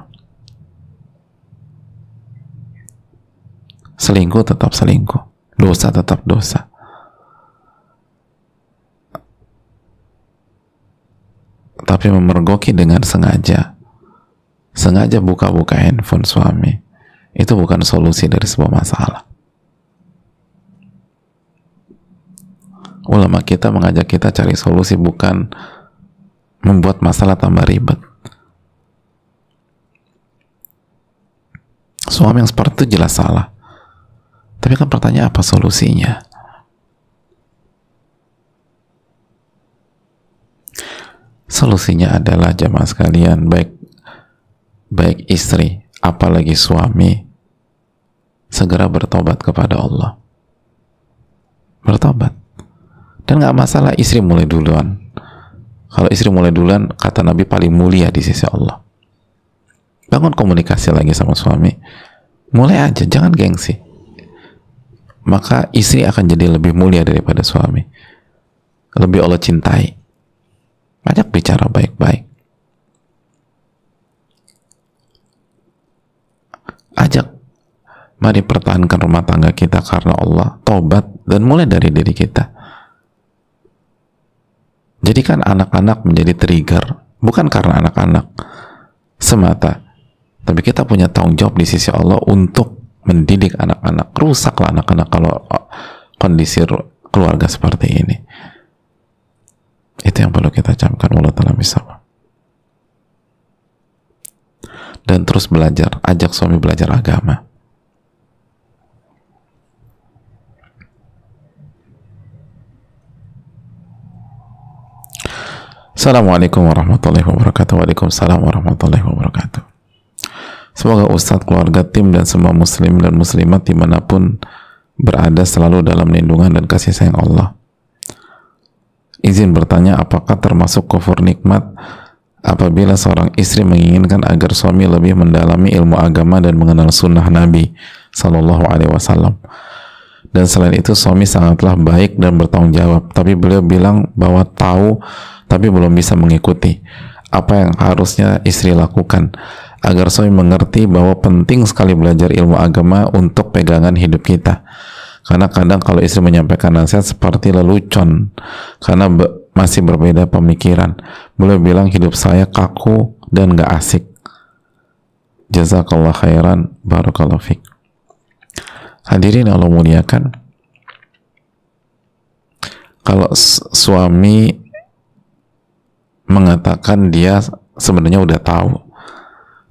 Selingkuh tetap selingkuh. Dosa tetap dosa. Tapi memergoki dengan sengaja. Sengaja buka-buka handphone suami. Itu bukan solusi dari sebuah masalah ulama kita mengajak kita cari solusi bukan membuat masalah tambah ribet Suami yang seperti itu jelas salah. Tapi kan pertanyaan apa solusinya? Solusinya adalah jamaah sekalian, baik baik istri, apalagi suami, segera bertobat kepada Allah. Bertobat. Dan nggak masalah istri mulai duluan. Kalau istri mulai duluan, kata Nabi paling mulia di sisi Allah. Bangun komunikasi lagi sama suami. Mulai aja jangan gengsi. Maka istri akan jadi lebih mulia daripada suami. Lebih Allah cintai. Banyak bicara baik-baik. Ajak. Mari pertahankan rumah tangga kita karena Allah. Tobat dan mulai dari diri kita Jadikan anak-anak menjadi trigger, bukan karena anak-anak semata, tapi kita punya tanggung jawab di sisi Allah untuk mendidik anak-anak. Rusaklah anak-anak kalau kondisi keluarga seperti ini. Itu yang perlu kita camkan Allah Ta'ala bisa. Dan terus belajar, ajak suami belajar agama. Assalamualaikum warahmatullahi wabarakatuh. Waalaikumsalam warahmatullahi wabarakatuh. Semoga Ustadz, keluarga, tim, dan semua muslim dan muslimat di mana pun berada selalu dalam lindungan dan kasih sayang Allah. Izin bertanya, apakah termasuk kufur nikmat apabila seorang istri menginginkan agar suami lebih mendalami ilmu agama dan mengenal sunnah Nabi Sallallahu Alaihi Wasallam? Dan selain itu suami sangatlah baik dan bertanggung jawab, tapi beliau bilang bahwa tahu tapi belum bisa mengikuti apa yang harusnya istri lakukan. Agar suami mengerti bahwa penting sekali belajar ilmu agama untuk pegangan hidup kita. Karena kadang kalau istri menyampaikan nasihat seperti lelucon karena be masih berbeda pemikiran boleh bilang hidup saya kaku dan gak asik. Jazakallah khairan barakallahu fiqh hadirin Allah muliakan kalau suami mengatakan dia sebenarnya udah tahu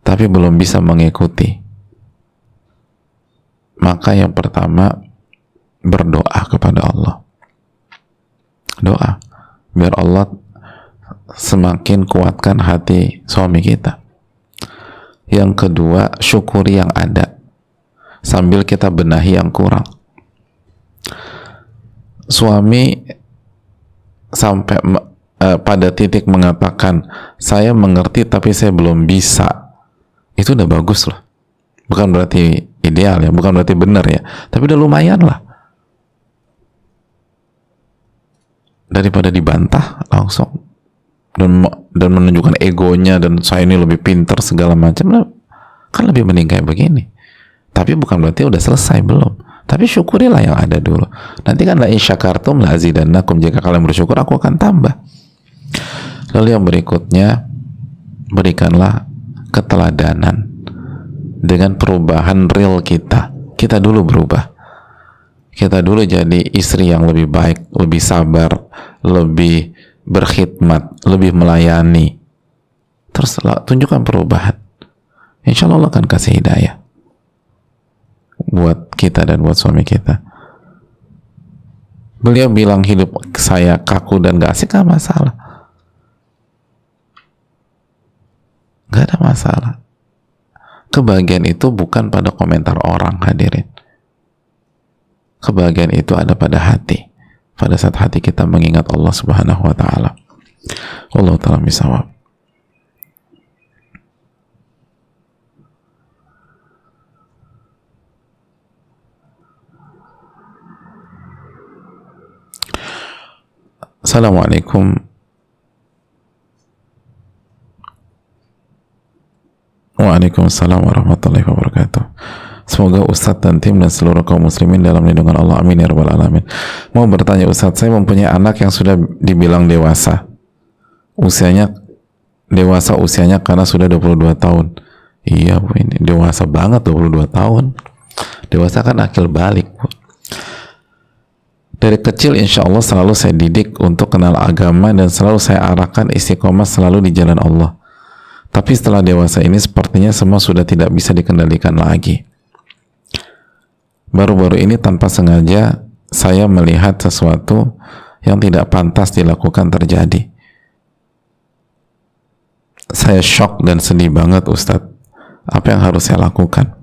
tapi belum bisa mengikuti. Maka yang pertama berdoa kepada Allah. Doa biar Allah semakin kuatkan hati suami kita. Yang kedua syukuri yang ada sambil kita benahi yang kurang. Suami sampai uh, pada titik mengatakan saya mengerti tapi saya belum bisa. Itu udah bagus loh. Bukan berarti ideal ya bukan berarti benar ya. Tapi udah lumayan lah. Daripada dibantah langsung dan dan menunjukkan egonya dan saya ini lebih pintar segala macam kan lebih mending kayak begini. Tapi bukan berarti udah selesai belum. Tapi syukurilah yang ada dulu. Nanti kan la insyakartum la azidannakum. Jika kalian bersyukur aku akan tambah Lalu yang berikutnya, berikanlah keteladanan dengan perubahan real kita. Kita dulu berubah. Kita dulu jadi istri yang lebih baik, lebih sabar, lebih berkhidmat, lebih melayani. Terus tunjukkan perubahan. Insya Allah akan kasih hidayah buat kita dan buat suami kita. Beliau bilang hidup saya kaku dan gak asik, gak masalah Gak ada masalah. Kebahagiaan itu bukan pada komentar orang hadirin. Kebahagiaan itu ada pada hati. Pada saat hati kita mengingat Allah Subhanahu wa taala. Allah taala misawab. Assalamualaikum Waalaikumsalam warahmatullahi wabarakatuh. Semoga Ustadz dan tim dan seluruh kaum muslimin dalam lindungan Allah. Amin ya rabbal alamin. Mau bertanya Ustadz, saya mempunyai anak yang sudah dibilang dewasa. Usianya dewasa usianya karena sudah 22 tahun. Iya Bu, ini dewasa banget 22 tahun. Dewasa kan akil balik Bu. Dari kecil insya Allah selalu saya didik untuk kenal agama dan selalu saya arahkan istiqomah selalu di jalan Allah tapi setelah dewasa ini sepertinya semua sudah tidak bisa dikendalikan lagi. Baru-baru ini tanpa sengaja saya melihat sesuatu yang tidak pantas dilakukan terjadi. Saya shock dan sedih banget Ustadz. Apa yang harus saya lakukan?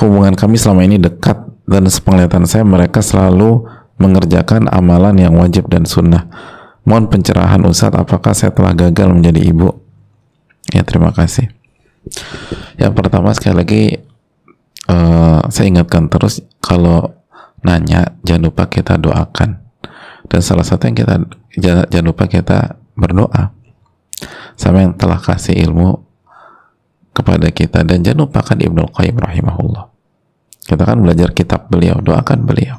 Hubungan kami selama ini dekat dan sepenglihatan saya mereka selalu mengerjakan amalan yang wajib dan sunnah. Mohon pencerahan Ustadz, apakah saya telah gagal menjadi ibu? Ya terima kasih. Yang pertama sekali lagi uh, saya ingatkan terus kalau nanya jangan lupa kita doakan dan salah satu yang kita jangan, jangan lupa kita berdoa sama yang telah kasih ilmu kepada kita dan jangan lupakan Ibnu Qayyim rahimahullah kita kan belajar kitab beliau doakan beliau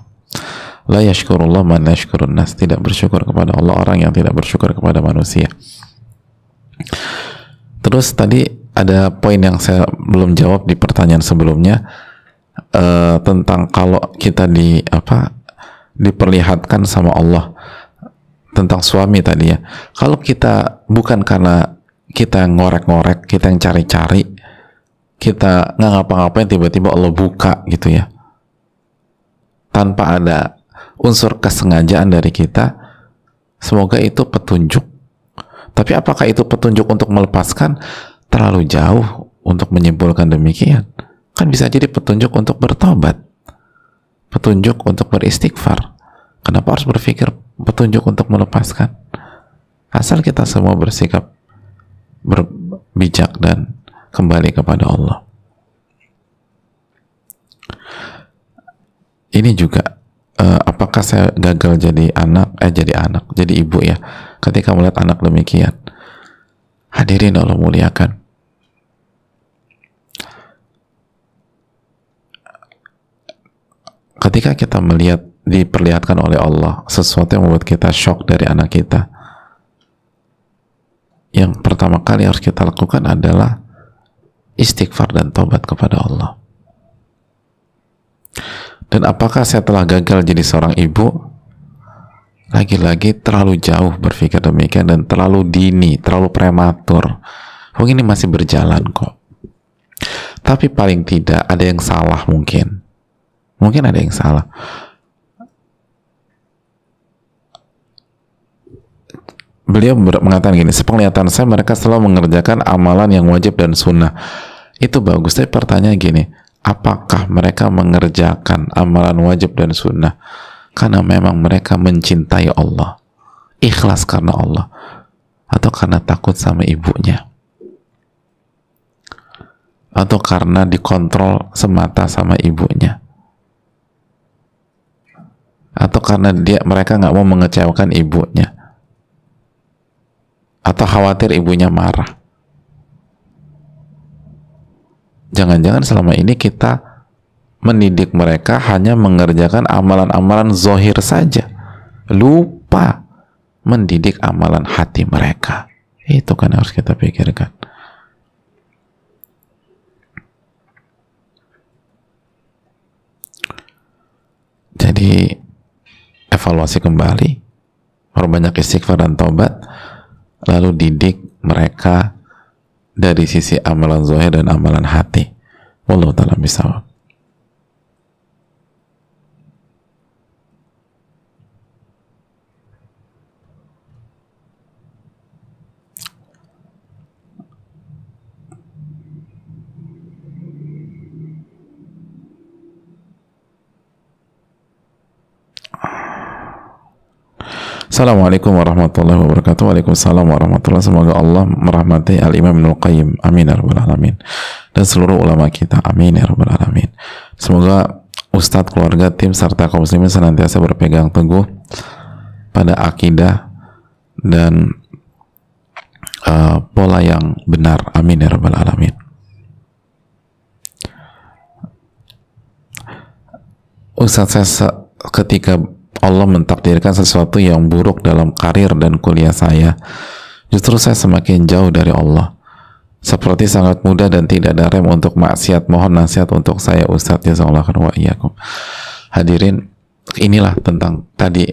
La yashkurullah man yashkurun nas. Tidak bersyukur kepada Allah orang yang tidak bersyukur kepada manusia. Terus tadi ada poin yang saya belum jawab di pertanyaan sebelumnya uh, tentang kalau kita di apa diperlihatkan sama Allah tentang suami tadi ya. Kalau kita bukan karena kita ngorek-ngorek, kita yang cari-cari, kita nggak ngapa-ngapain tiba-tiba Allah buka gitu ya. Tanpa ada unsur kesengajaan dari kita, semoga itu petunjuk. Tapi apakah itu petunjuk untuk melepaskan? Terlalu jauh untuk menyimpulkan demikian. Kan bisa jadi petunjuk untuk bertobat. Petunjuk untuk beristighfar. Kenapa harus berpikir petunjuk untuk melepaskan? Asal kita semua bersikap berbijak dan kembali kepada Allah. Ini juga uh, apakah saya gagal jadi anak? Eh jadi anak jadi ibu ya. Ketika melihat anak demikian hadirin Allah muliakan. Ketika kita melihat diperlihatkan oleh Allah sesuatu yang membuat kita shock dari anak kita yang pertama kali harus kita lakukan adalah istighfar dan tobat kepada Allah dan apakah saya telah gagal jadi seorang ibu? Lagi-lagi terlalu jauh berpikir demikian dan terlalu dini, terlalu prematur. Mungkin ini masih berjalan kok. Tapi paling tidak ada yang salah mungkin. Mungkin ada yang salah. Beliau mengatakan gini, sepenglihatan saya mereka selalu mengerjakan amalan yang wajib dan sunnah. Itu bagus, tapi pertanyaan gini, apakah mereka mengerjakan amalan wajib dan sunnah? Karena memang mereka mencintai Allah. Ikhlas karena Allah. Atau karena takut sama ibunya. Atau karena dikontrol semata sama ibunya. Atau karena dia mereka nggak mau mengecewakan ibunya. Atau khawatir ibunya marah jangan-jangan selama ini kita mendidik mereka hanya mengerjakan amalan-amalan zohir saja. Lupa mendidik amalan hati mereka. Itu kan harus kita pikirkan. Jadi evaluasi kembali perbanyak istighfar dan tobat lalu didik mereka dari sisi amalan zahir dan amalan hati. Wallahu taala bisa. Assalamualaikum warahmatullahi wabarakatuh. Waalaikumsalam warahmatullahi Semoga Allah merahmati Al-Imam Ibnu Qayyim. Amin ya rabbal alamin. Dan seluruh ulama kita. Amin ya rabbal alamin. Semoga Ustadz, keluarga, tim, serta kaum muslimin senantiasa berpegang teguh pada akidah dan uh, pola yang benar. Amin ya rabbal alamin. Ustadz saya ketika Allah mentakdirkan sesuatu yang buruk dalam karir dan kuliah saya, justru saya semakin jauh dari Allah. Seperti sangat mudah dan tidak ada rem untuk maksiat. Mohon nasihat untuk saya Ustadz Jazakallah wa iyyakum. Hadirin, inilah tentang tadi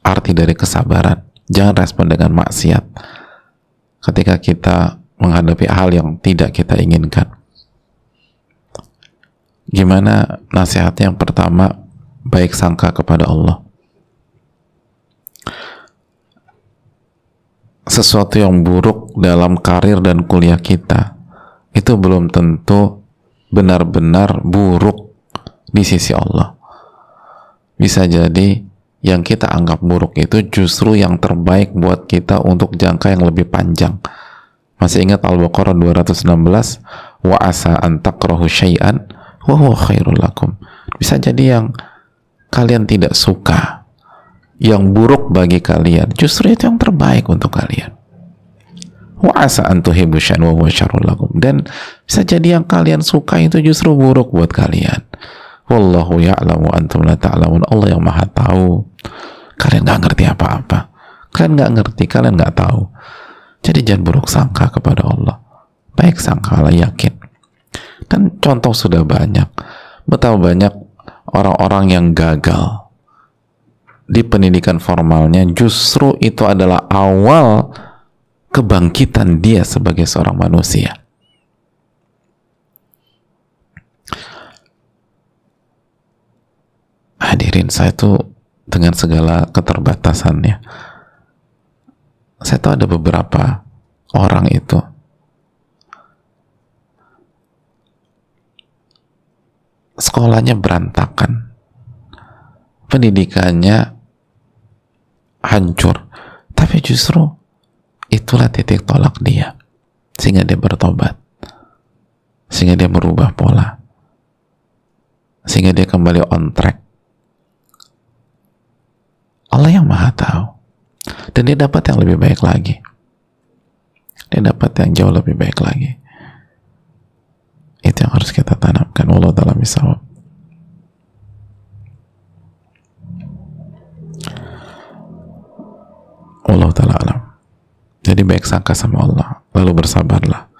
arti dari kesabaran. Jangan respon dengan maksiat. Ketika kita menghadapi hal yang tidak kita inginkan. Gimana nasihatnya yang pertama baik sangka kepada Allah. Sesuatu yang buruk dalam karir dan kuliah kita itu belum tentu benar-benar buruk di sisi Allah. Bisa jadi yang kita anggap buruk itu justru yang terbaik buat kita untuk jangka yang lebih panjang. Masih ingat Al-Baqarah 216? Wa asa an takrahu syai'an wa huwa khairul lakum. Bisa jadi yang kalian tidak suka, yang buruk bagi kalian, justru itu yang terbaik untuk kalian. Dan bisa jadi yang kalian suka itu justru buruk buat kalian. Wallahu ya'lamu antum la ta'lamun. Allah yang maha tahu. Kalian nggak ngerti apa-apa. Kalian nggak ngerti, kalian nggak tahu. Jadi jangan buruk sangka kepada Allah. Baik sangka Allah yakin. Dan contoh sudah banyak. Betapa banyak orang-orang yang gagal di pendidikan formalnya justru itu adalah awal kebangkitan dia sebagai seorang manusia. Hadirin saya tuh dengan segala keterbatasannya, saya tahu ada beberapa orang itu sekolahnya berantakan, pendidikannya hancur, tapi justru itulah titik tolak dia. Sehingga dia bertobat. Sehingga dia merubah pola. Sehingga dia kembali on track. Allah yang maha tahu. Dan dia dapat yang lebih baik lagi. Dia dapat yang jauh lebih baik lagi itu yang harus kita tanamkan Allah dalam misal Allah Ta'ala alam jadi baik sangka sama Allah, lalu bersabarlah.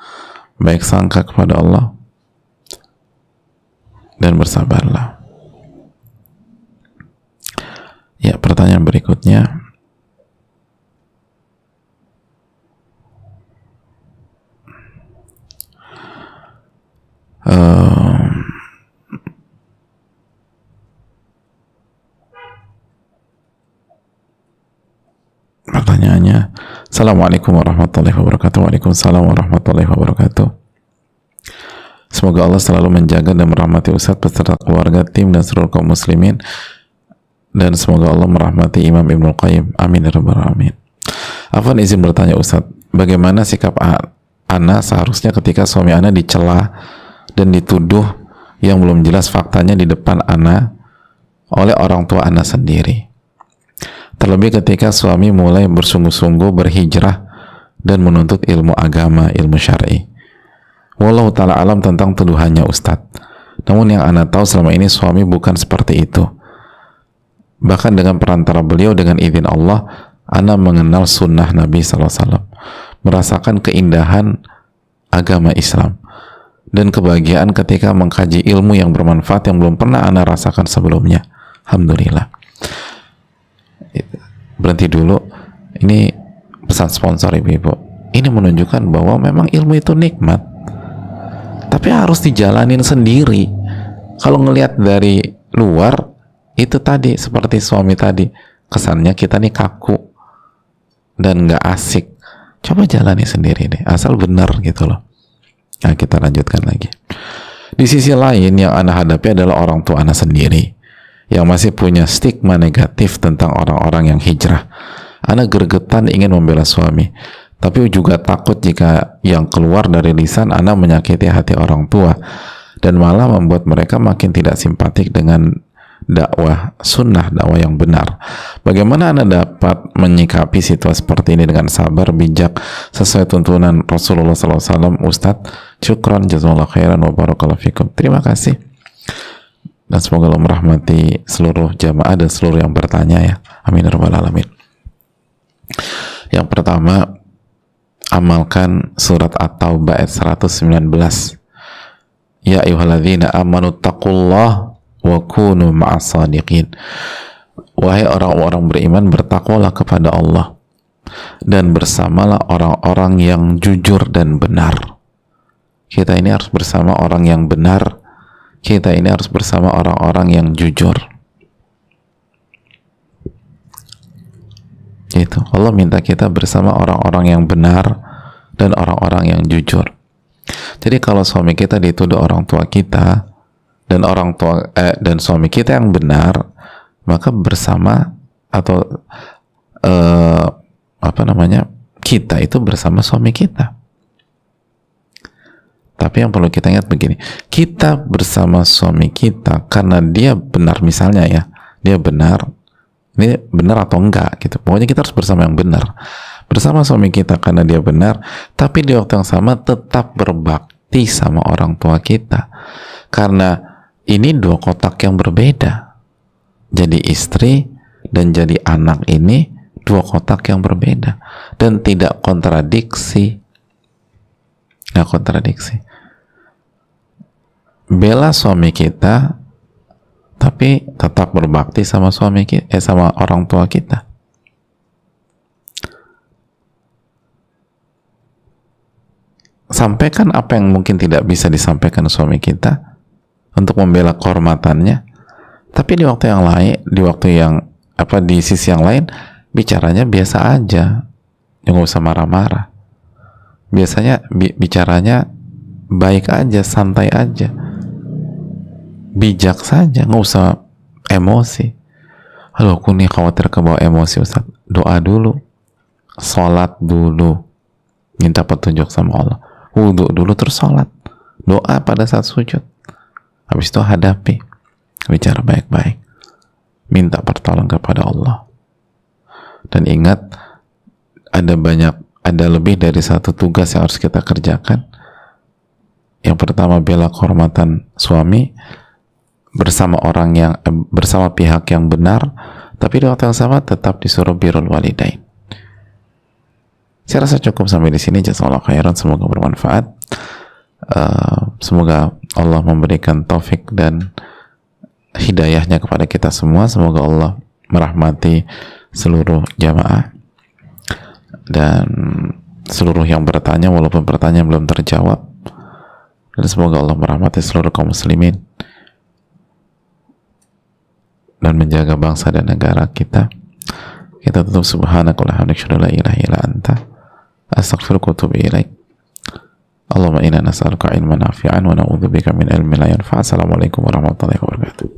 Baik sangka kepada Allah dan bersabarlah. Ya, pertanyaan berikutnya. Uh, pertanyaannya Assalamualaikum warahmatullahi wabarakatuh. Waalaikumsalam warahmatullahi wabarakatuh. Semoga Allah selalu menjaga dan merahmati Ustadz beserta keluarga, tim, dan seluruh kaum muslimin. Dan semoga Allah merahmati Imam Ibnu Qayyim. Amin ya rabbal alamin. Izin bertanya Ustadz bagaimana sikap Ana seharusnya ketika suami Ana dicela dan dituduh yang belum jelas faktanya di depan Ana oleh orang tua Ana sendiri Terlebih ketika suami mulai bersungguh-sungguh berhijrah dan menuntut ilmu agama, ilmu syar'i. Wallahu ta'ala alam tentang tuduhannya Ustadz. Namun yang anda tahu selama ini suami bukan seperti itu. Bahkan dengan perantara beliau dengan izin Allah, anda mengenal sunnah Nabi SAW. Merasakan keindahan agama Islam. Dan kebahagiaan ketika mengkaji ilmu yang bermanfaat yang belum pernah anda rasakan sebelumnya. Alhamdulillah. Berhenti dulu. Ini pesan sponsor ibu-ibu. Ini menunjukkan bahwa memang ilmu itu nikmat tapi harus dijalanin sendiri. Kalau ngelihat dari luar itu tadi seperti suami tadi kesannya kita nih kaku dan nggak asik. Coba jalani sendiri deh asal benar gitu loh nah kita lanjutkan lagi di sisi lain yang anda hadapi adalah orang tua anda sendiri yang masih punya stigma negatif tentang orang-orang yang hijrah. Anak gergetan ingin membela suami, tapi juga takut jika yang keluar dari lisan anak menyakiti hati orang tua dan malah membuat mereka makin tidak simpatik dengan dakwah sunnah, dakwah yang benar. Bagaimana Anda dapat menyikapi situasi seperti ini dengan sabar, bijak, sesuai tuntunan Rasulullah SAW, Ustadz? Syukran, jazakallah khairan, wa barakallahu fikum. Terima kasih dan semoga Allah merahmati seluruh jamaah dan seluruh yang bertanya ya amin ya alamin yang pertama amalkan surat At-Taubah ayat 119 Ya ayuhalladzina amanu taqullah wa kunu ma'as sadiqin. Wahai orang-orang beriman bertakwalah kepada Allah. Dan bersamalah orang-orang yang jujur dan benar. Kita ini harus bersama orang yang benar. Kita ini harus bersama orang-orang yang jujur. Itu. Allah minta kita bersama orang-orang yang benar dan orang-orang yang jujur. Jadi kalau suami kita dituduh orang tua kita dan orang tua eh, dan suami kita yang benar, maka bersama atau eh, apa namanya kita itu bersama suami kita. Tapi yang perlu kita ingat begini, kita bersama suami kita karena dia benar misalnya ya, dia benar, ini benar atau enggak gitu. Pokoknya kita harus bersama yang benar. Bersama suami kita karena dia benar, tapi di waktu yang sama tetap berbakti sama orang tua kita. Karena ini dua kotak yang berbeda. Jadi istri dan jadi anak ini dua kotak yang berbeda. Dan tidak kontradiksi. Nggak kontradiksi. Bela suami kita tapi tetap berbakti sama suami kita, eh sama orang tua kita. Sampaikan apa yang mungkin tidak bisa disampaikan suami kita untuk membela kehormatannya. Tapi di waktu yang lain di waktu yang apa di sisi yang lain bicaranya biasa aja. Nggak usah marah-marah. Biasanya bi bicaranya baik aja santai aja. Bijak saja nggak usah emosi. Halo aku nih khawatir kebawa emosi Ustaz. Doa dulu. Sholat dulu. Minta petunjuk sama Allah. Wudhu dulu terus sholat. Doa pada saat sujud habis itu hadapi bicara baik-baik minta pertolongan kepada Allah dan ingat ada banyak ada lebih dari satu tugas yang harus kita kerjakan yang pertama bela kehormatan suami bersama orang yang eh, bersama pihak yang benar tapi di waktu yang sama tetap disuruh birrul walidain saya rasa cukup sampai di sini. Jazakallah khairan. Semoga bermanfaat. Uh, semoga Allah memberikan taufik dan hidayahnya kepada kita semua. Semoga Allah merahmati seluruh jamaah dan seluruh yang bertanya walaupun pertanyaan belum terjawab. Dan semoga Allah merahmati seluruh kaum muslimin dan menjaga bangsa dan negara kita. Kita tutup subhanakallahumma la ilaha illa anta astaghfiruka wa اللهم إنا نسألك علما نافعا ونعوذ بك من علم لا ينفع. السلام عليكم ورحمة الله وبركاته.